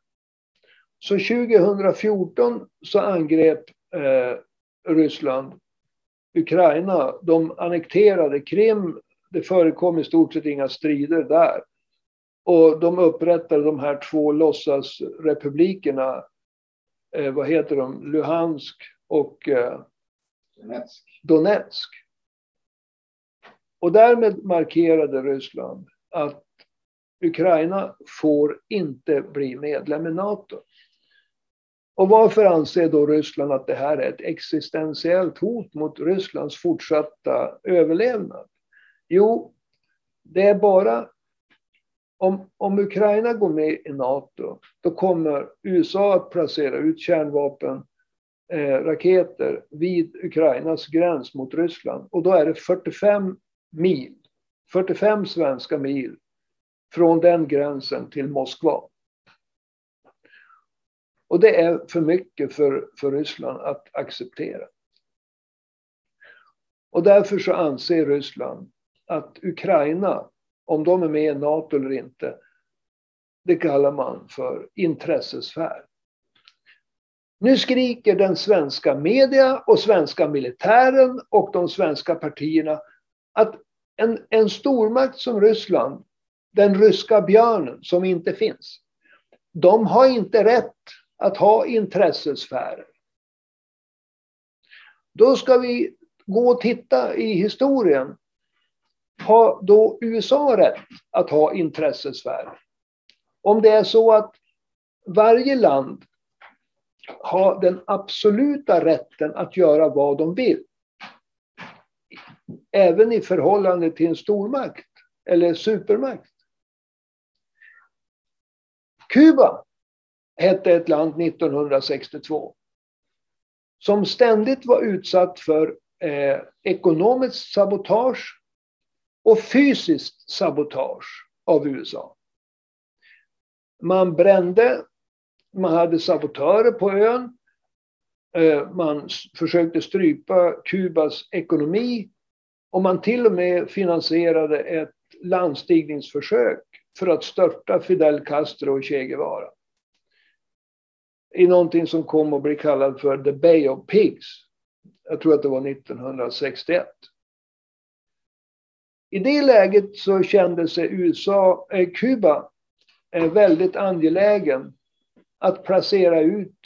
Så 2014 så angrep eh, Ryssland Ukraina. De annekterade Krim. Det förekom i stort sett inga strider där. Och de upprättade de här två låtsasrepublikerna. Eh, vad heter de? Luhansk och eh, Donetsk. Donetsk. Och därmed markerade Ryssland att Ukraina får inte bli medlem i NATO. Och varför anser då Ryssland att det här är ett existentiellt hot mot Rysslands fortsatta överlevnad? Jo, det är bara om, om Ukraina går med i NATO, då kommer USA att placera ut kärnvapen, eh, raketer vid Ukrainas gräns mot Ryssland. Och då är det 45 mil, 45 svenska mil från den gränsen till Moskva. Och det är för mycket för, för Ryssland att acceptera. Och därför så anser Ryssland att Ukraina, om de är med i NATO eller inte, det kallar man för intressesfär. Nu skriker den svenska media och svenska militären och de svenska partierna att en, en stormakt som Ryssland, den ryska björnen som inte finns, de har inte rätt att ha intressesfärer. Då ska vi gå och titta i historien. Har då USA rätt att ha intressesfärer? Om det är så att varje land har den absoluta rätten att göra vad de vill. Även i förhållande till en stormakt eller supermakt. Kuba hette ett land 1962 som ständigt var utsatt för eh, ekonomiskt sabotage och fysiskt sabotage av USA. Man brände, man hade sabotörer på ön, eh, man försökte strypa Kubas ekonomi och man till och med finansierade ett landstigningsförsök för att störta Fidel Castro och Che Guevara i någonting som kom att bli kallad för The Bay of Pigs. Jag tror att det var 1961. I det läget så kände sig USA, eh, Kuba eh, väldigt angelägen att placera ut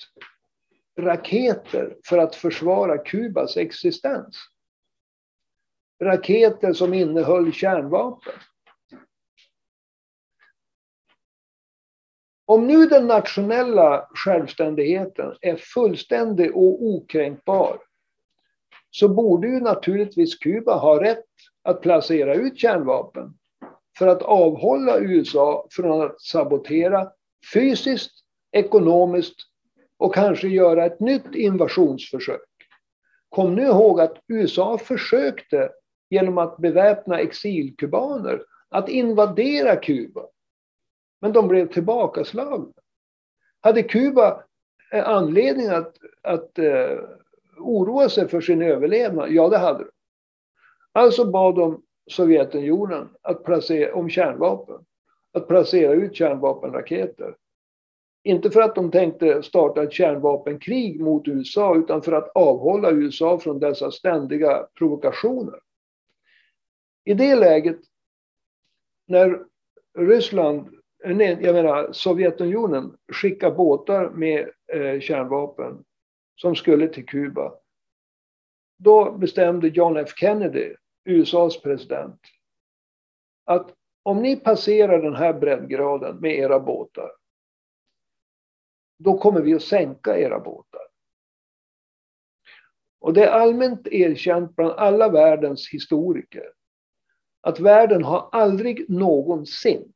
raketer för att försvara Kubas existens. Raketer som innehöll kärnvapen. Om nu den nationella självständigheten är fullständig och okränkbar så borde ju naturligtvis Kuba ha rätt att placera ut kärnvapen för att avhålla USA från att sabotera fysiskt, ekonomiskt och kanske göra ett nytt invasionsförsök. Kom nu ihåg att USA försökte genom att beväpna exilkubaner att invadera Kuba men de blev tillbakaslagna. Hade Kuba eh, anledning att, att uh, oroa sig för sin överlevnad? Ja, det hade de. Alltså bad de Sovjetunionen att placera, om kärnvapen, att placera ut kärnvapenraketer. Inte för att de tänkte starta ett kärnvapenkrig mot USA, utan för att avhålla USA från dessa ständiga provokationer. I det läget, när Ryssland Eh, nej, jag menar Sovjetunionen skickar båtar med eh, kärnvapen som skulle till Kuba. Då bestämde John F Kennedy, USAs president, att om ni passerar den här breddgraden med era båtar, då kommer vi att sänka era båtar. Och det är allmänt erkänt bland alla världens historiker att världen har aldrig någonsin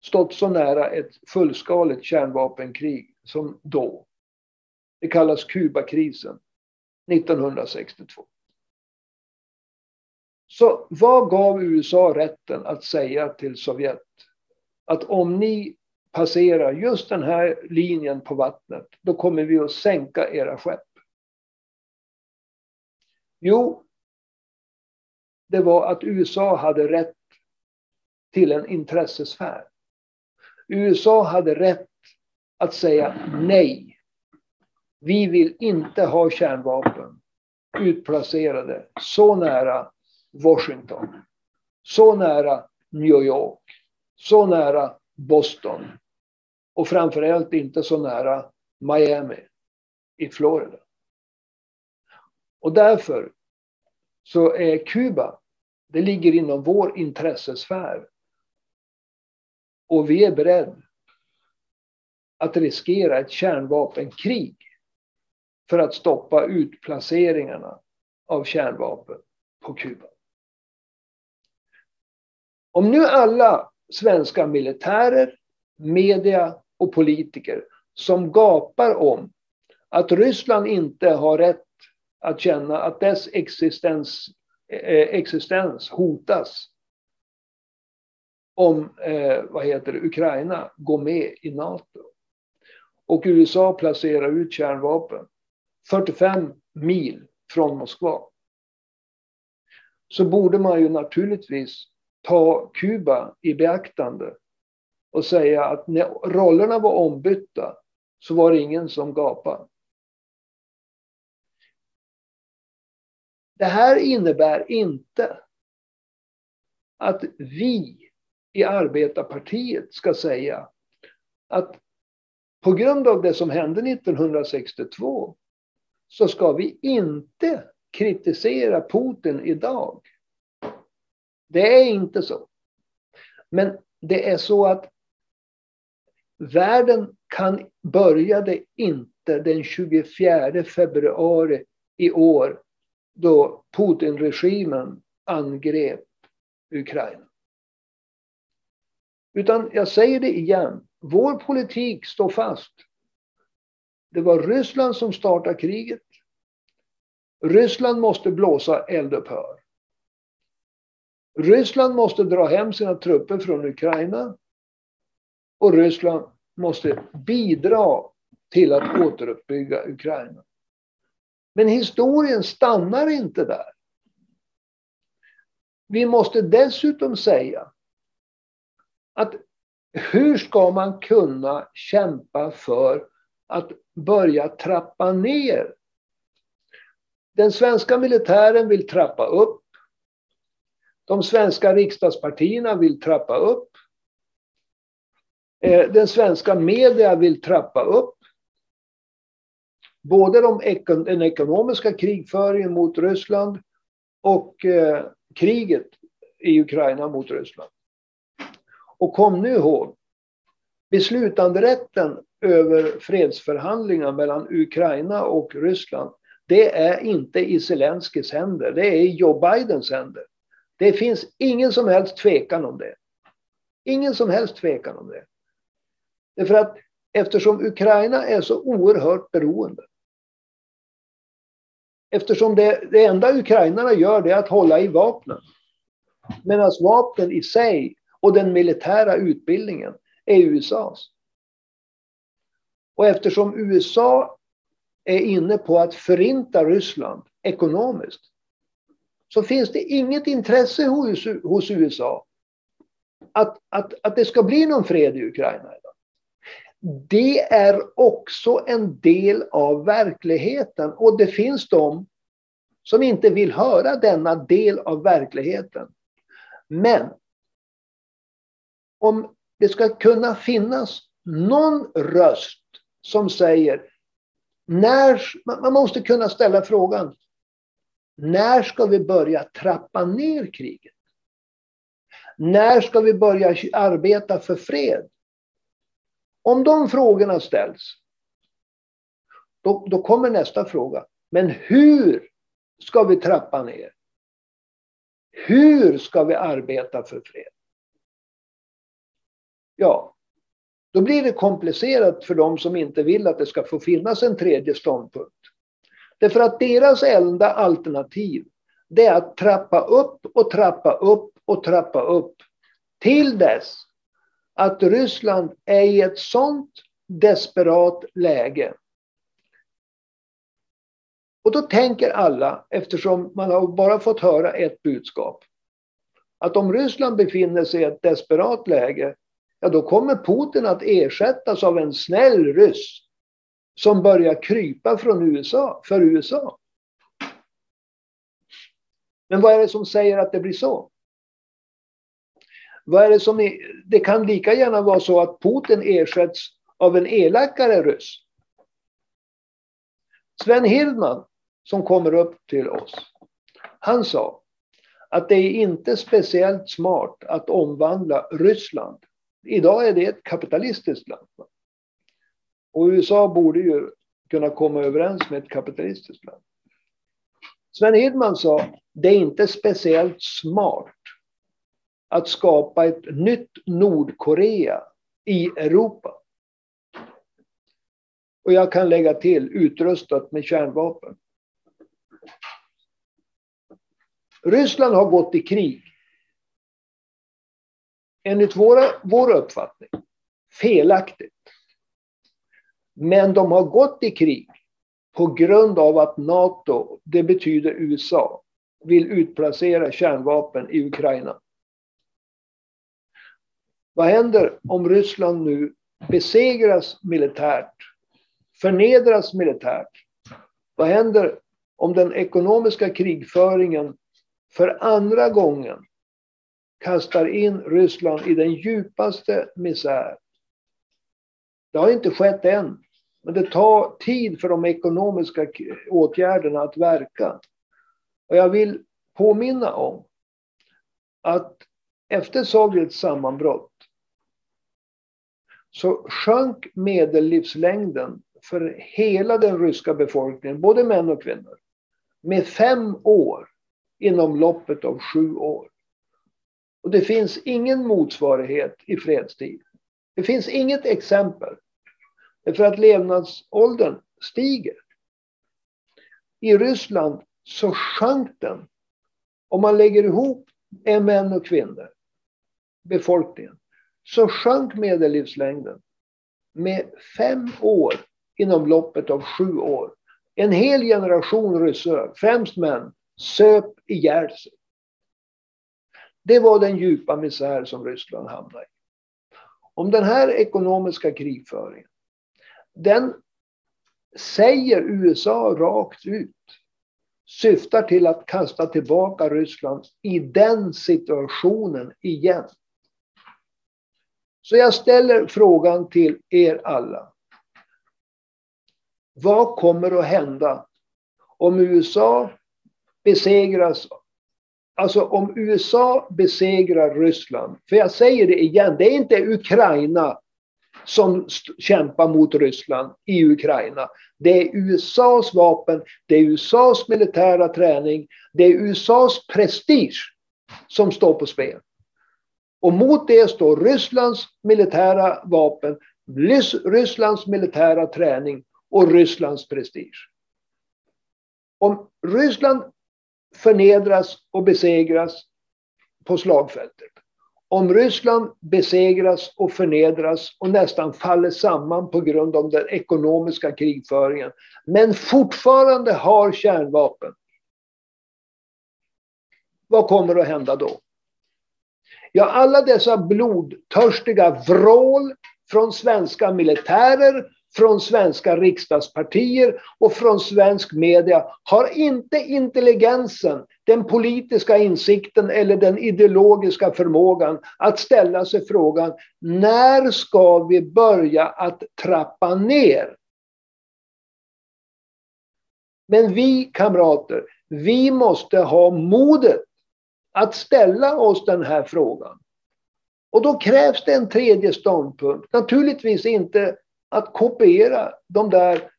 stått så nära ett fullskaligt kärnvapenkrig som då. Det kallas Kubakrisen 1962. Så vad gav USA rätten att säga till Sovjet att om ni passerar just den här linjen på vattnet, då kommer vi att sänka era skepp. Jo, det var att USA hade rätt till en intressesfär. USA hade rätt att säga nej. Vi vill inte ha kärnvapen utplacerade så nära Washington, så nära New York, så nära Boston och framförallt inte så nära Miami i Florida. Och därför så är Kuba, det ligger inom vår intressesfär. Och vi är beredda att riskera ett kärnvapenkrig för att stoppa utplaceringarna av kärnvapen på Kuba. Om nu alla svenska militärer, media och politiker som gapar om att Ryssland inte har rätt att känna att dess existens, eh, existens hotas om eh, vad heter det, Ukraina går med i Nato. Och USA placerar ut kärnvapen 45 mil från Moskva. Så borde man ju naturligtvis ta Kuba i beaktande och säga att när rollerna var ombytta så var det ingen som gapade. Det här innebär inte att vi i arbetarpartiet ska säga att på grund av det som hände 1962 så ska vi inte kritisera Putin idag. Det är inte så. Men det är så att världen kan började inte den 24 februari i år då Putin-regimen angrep Ukraina. Utan jag säger det igen, vår politik står fast. Det var Ryssland som startade kriget. Ryssland måste blåsa eldupphör. Ryssland måste dra hem sina trupper från Ukraina. Och Ryssland måste bidra till att återuppbygga Ukraina. Men historien stannar inte där. Vi måste dessutom säga att hur ska man kunna kämpa för att börja trappa ner? Den svenska militären vill trappa upp. De svenska riksdagspartierna vill trappa upp. Eh, den svenska media vill trappa upp. Både de, den ekonomiska krigföringen mot Ryssland och eh, kriget i Ukraina mot Ryssland. Och kom nu ihåg, beslutanderätten över fredsförhandlingar mellan Ukraina och Ryssland, det är inte i Zelenskyjs händer, det är i Joe Bidens händer. Det finns ingen som helst tvekan om det. Ingen som helst tvekan om det. Därför att eftersom Ukraina är så oerhört beroende. Eftersom det, det enda ukrainarna gör det är att hålla i vapnen. Medan vapnen i sig och den militära utbildningen är USAs. Och eftersom USA är inne på att förinta Ryssland ekonomiskt så finns det inget intresse hos, hos USA att, att, att det ska bli någon fred i Ukraina. Idag. Det är också en del av verkligheten och det finns de som inte vill höra denna del av verkligheten. Men om det ska kunna finnas någon röst som säger när, man måste kunna ställa frågan när ska vi börja trappa ner kriget? När ska vi börja arbeta för fred? Om de frågorna ställs, då, då kommer nästa fråga. Men hur ska vi trappa ner? Hur ska vi arbeta för fred? Ja, då blir det komplicerat för de som inte vill att det ska få finnas en tredje ståndpunkt. Därför att deras enda alternativ det är att trappa upp och trappa upp och trappa upp till dess att Ryssland är i ett sånt desperat läge. Och då tänker alla, eftersom man har bara fått höra ett budskap, att om Ryssland befinner sig i ett desperat läge, ja då kommer Putin att ersättas av en snäll ryss som börjar krypa från USA, för USA. Men vad är det som säger att det blir så? Vad är det, som är, det kan lika gärna vara så att Putin ersätts av en elakare ryss. Sven Hirdman, som kommer upp till oss, han sa att det är inte speciellt smart att omvandla Ryssland. Idag är det ett kapitalistiskt land. Och USA borde ju kunna komma överens med ett kapitalistiskt land. Sven Hirdman sa, det är inte speciellt smart att skapa ett nytt Nordkorea i Europa. Och jag kan lägga till utrustat med kärnvapen. Ryssland har gått i krig. Enligt våra, vår uppfattning felaktigt. Men de har gått i krig på grund av att NATO, det betyder USA, vill utplacera kärnvapen i Ukraina. Vad händer om Ryssland nu besegras militärt, förnedras militärt? Vad händer om den ekonomiska krigföringen för andra gången kastar in Ryssland i den djupaste misär? Det har inte skett än. Men det tar tid för de ekonomiska åtgärderna att verka. Och jag vill påminna om att efter Sovjets sammanbrott så sjönk medellivslängden för hela den ryska befolkningen, både män och kvinnor, med fem år inom loppet av sju år. Och det finns ingen motsvarighet i fredstid. Det finns inget exempel för att levnadsåldern stiger. I Ryssland så sjönk den. Om man lägger ihop män och kvinnor, befolkningen, så sjönk medellivslängden med fem år inom loppet av sju år. En hel generation ryssar, främst män, söp ihjäl sig. Det var den djupa misär som Ryssland hamnade i. Om den här ekonomiska krigföringen den säger USA rakt ut syftar till att kasta tillbaka Ryssland i den situationen igen. Så jag ställer frågan till er alla. Vad kommer att hända om USA besegras Alltså om USA besegrar Ryssland, för jag säger det igen, det är inte Ukraina som kämpar mot Ryssland i Ukraina. Det är USAs vapen, det är USAs militära träning, det är USAs prestige som står på spel. Och mot det står Rysslands militära vapen, Rysslands militära träning och Rysslands prestige. Om Ryssland förnedras och besegras på slagfältet om Ryssland besegras och förnedras och nästan faller samman på grund av den ekonomiska krigföringen, men fortfarande har kärnvapen. Vad kommer att hända då? Ja, alla dessa blodtörstiga vrål från svenska militärer från svenska riksdagspartier och från svensk media har inte intelligensen, den politiska insikten eller den ideologiska förmågan att ställa sig frågan när ska vi börja att trappa ner? Men vi kamrater, vi måste ha modet att ställa oss den här frågan. Och då krävs det en tredje ståndpunkt. Naturligtvis inte att kopiera de där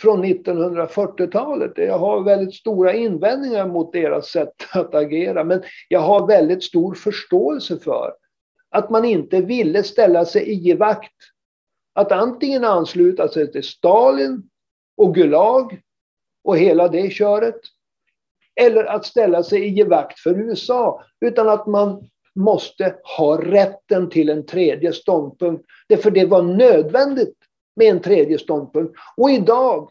från 1940-talet. Jag har väldigt stora invändningar mot deras sätt att agera. Men jag har väldigt stor förståelse för att man inte ville ställa sig i givakt. Att antingen ansluta sig till Stalin och Gulag och hela det köret. Eller att ställa sig i givakt för USA. Utan att man måste ha rätten till en tredje ståndpunkt. Därför det var nödvändigt med en tredje ståndpunkt. Och idag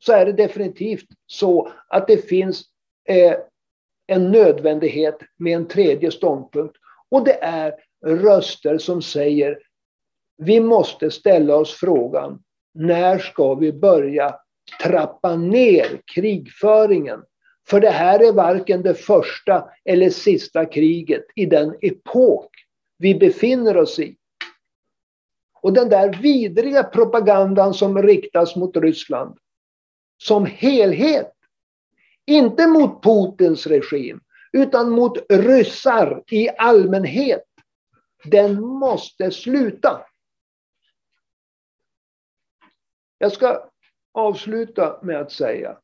så är det definitivt så att det finns eh, en nödvändighet med en tredje ståndpunkt. Och det är röster som säger vi måste ställa oss frågan när ska vi börja trappa ner krigföringen? För det här är varken det första eller sista kriget i den epok vi befinner oss i. Och den där vidriga propagandan som riktas mot Ryssland som helhet. Inte mot Putins regim, utan mot ryssar i allmänhet. Den måste sluta. Jag ska avsluta med att säga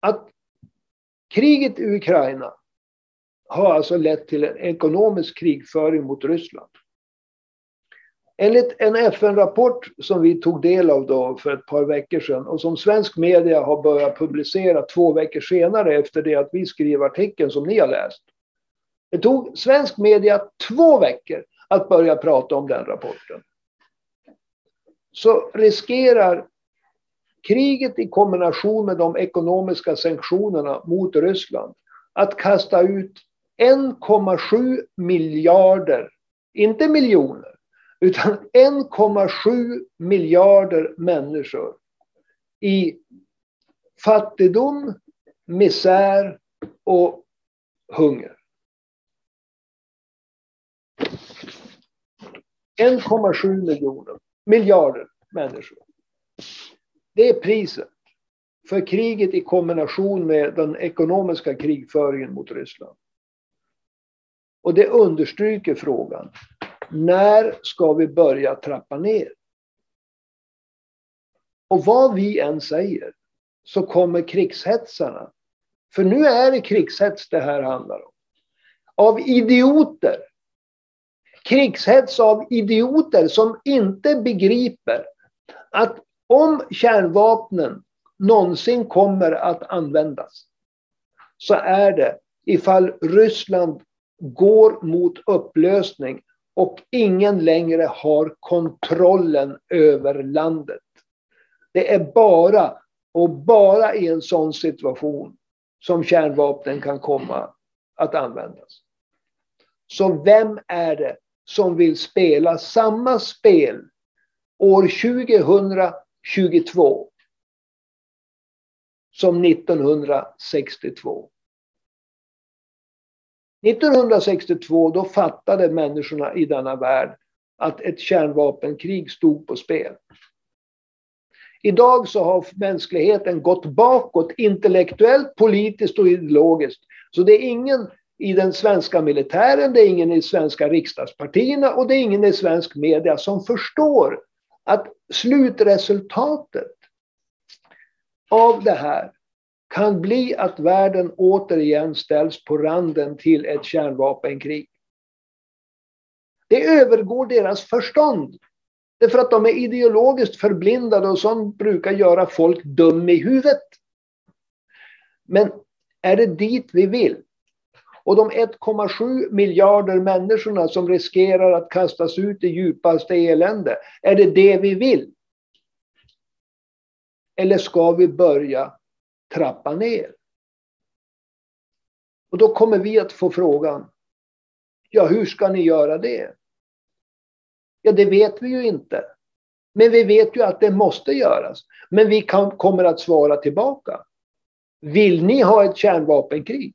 att kriget i Ukraina har alltså lett till en ekonomisk krigföring mot Ryssland. Enligt en FN-rapport som vi tog del av då för ett par veckor sedan och som svensk media har börjat publicera två veckor senare efter det att vi skrev artikeln som ni har läst. Det tog svensk media två veckor att börja prata om den rapporten. Så riskerar kriget i kombination med de ekonomiska sanktionerna mot Ryssland att kasta ut 1,7 miljarder, inte miljoner, utan 1,7 miljarder människor i fattigdom, misär och hunger. 1,7 miljoner, miljarder människor. Det är priset för kriget i kombination med den ekonomiska krigföringen mot Ryssland. Och det understryker frågan. När ska vi börja trappa ner? Och vad vi än säger så kommer krigshetsarna. För nu är det krigshets det här handlar om. Av idioter. Krigshets av idioter som inte begriper att om kärnvapnen någonsin kommer att användas så är det ifall Ryssland går mot upplösning och ingen längre har kontrollen över landet. Det är bara och bara i en sån situation som kärnvapnen kan komma att användas. Så vem är det som vill spela samma spel år 2022 som 1962? 1962 då fattade människorna i denna värld att ett kärnvapenkrig stod på spel. Idag så har mänskligheten gått bakåt intellektuellt, politiskt och ideologiskt. Så det är ingen i den svenska militären, det är ingen i svenska riksdagspartierna och det är ingen i svensk media som förstår att slutresultatet av det här kan bli att världen återigen ställs på randen till ett kärnvapenkrig. Det övergår deras förstånd. Därför att de är ideologiskt förblindade och sånt brukar göra folk dum i huvudet. Men är det dit vi vill? Och de 1,7 miljarder människorna som riskerar att kastas ut i djupaste elände, är det det vi vill? Eller ska vi börja trappa ner. Och då kommer vi att få frågan, ja hur ska ni göra det? Ja, det vet vi ju inte. Men vi vet ju att det måste göras. Men vi kan, kommer att svara tillbaka. Vill ni ha ett kärnvapenkrig?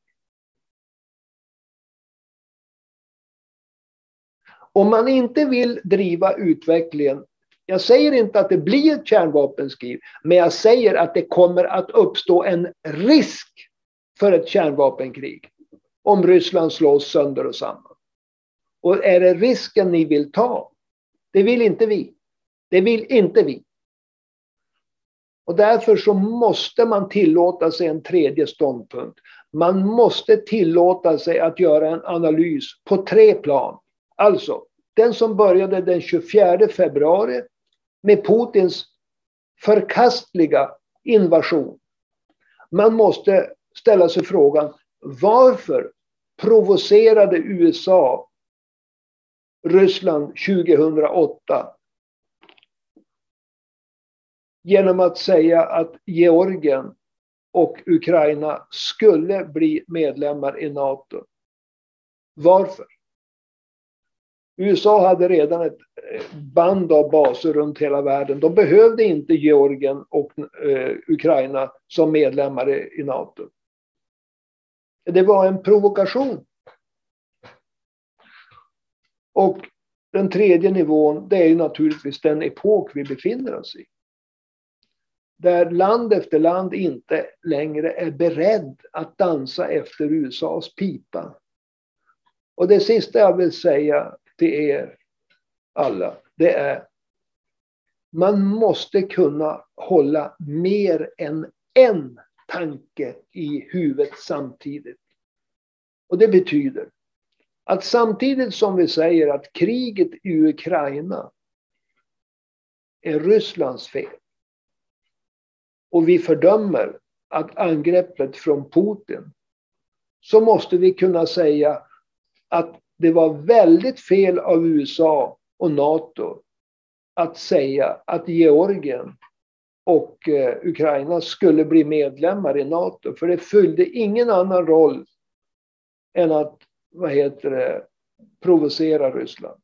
Om man inte vill driva utvecklingen, jag säger inte att det blir ett kärnvapenkrig, men jag säger att det kommer att uppstå en risk för ett kärnvapenkrig om Ryssland slås sönder och samman. Och är det risken ni vill ta? Det vill inte vi. Det vill inte vi. Och därför så måste man tillåta sig en tredje ståndpunkt. Man måste tillåta sig att göra en analys på tre plan. Alltså, den som började den 24 februari med Putins förkastliga invasion. Man måste ställa sig frågan, varför provocerade USA Ryssland 2008 genom att säga att Georgien och Ukraina skulle bli medlemmar i NATO. Varför? USA hade redan ett eh, band av baser runt hela världen. De behövde inte Georgien och eh, Ukraina som medlemmar i, i NATO. Det var en provokation. Och den tredje nivån, det är ju naturligtvis den epok vi befinner oss i. Där land efter land inte längre är beredd att dansa efter USAs pipa. Och det sista jag vill säga till er alla, det är man måste kunna hålla mer än en tanke i huvudet samtidigt. Och det betyder att samtidigt som vi säger att kriget i Ukraina är Rysslands fel och vi fördömer att angreppet från Putin så måste vi kunna säga att det var väldigt fel av USA och NATO att säga att Georgien och eh, Ukraina skulle bli medlemmar i NATO. För det fyllde ingen annan roll än att vad heter det, provocera Ryssland.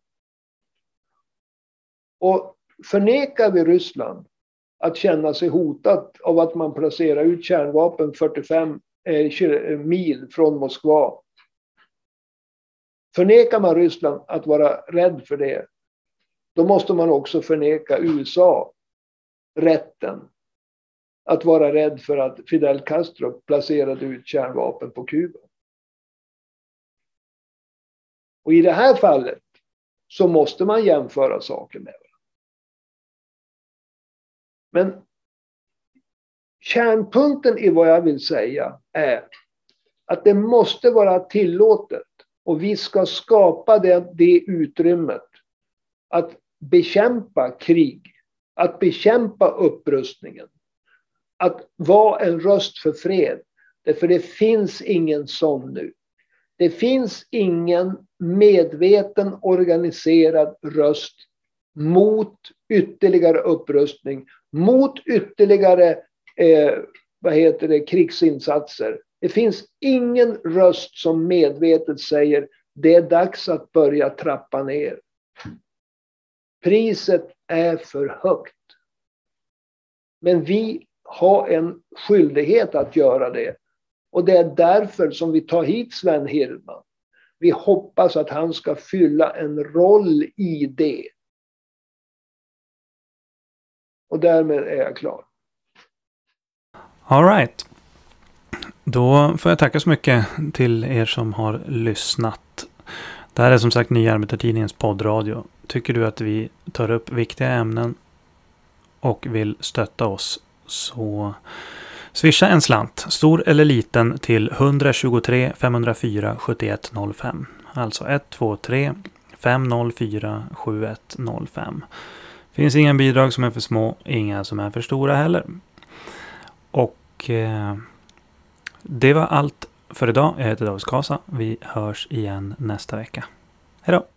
Och förnekar vi Ryssland att känna sig hotat av att man placerar ut kärnvapen 45 eh, mil från Moskva. Förnekar man Ryssland att vara rädd för det, då måste man också förneka USA rätten att vara rädd för att Fidel Castro placerade ut kärnvapen på Kuba. Och i det här fallet så måste man jämföra saker med varandra. Men kärnpunkten i vad jag vill säga är att det måste vara tillåtet och vi ska skapa det, det utrymmet att bekämpa krig, att bekämpa upprustningen, att vara en röst för fred. Därför det finns ingen sån nu. Det finns ingen medveten organiserad röst mot ytterligare upprustning, mot ytterligare eh, vad heter det, krigsinsatser. Det finns ingen röst som medvetet säger det är dags att börja trappa ner. Priset är för högt. Men vi har en skyldighet att göra det. Och det är därför som vi tar hit Sven Hirdman. Vi hoppas att han ska fylla en roll i det. Och därmed är jag klar. All right. Då får jag tacka så mycket till er som har lyssnat. Det här är som sagt Nya Arbetartidningens poddradio. Tycker du att vi tar upp viktiga ämnen och vill stötta oss så swisha en slant, stor eller liten, till 123 504 7105. Alltså 123 504 7105. Finns inga bidrag som är för små, inga som är för stora heller. Och eh, det var allt för idag. Jag heter David Skasa. Vi hörs igen nästa vecka. Hej då!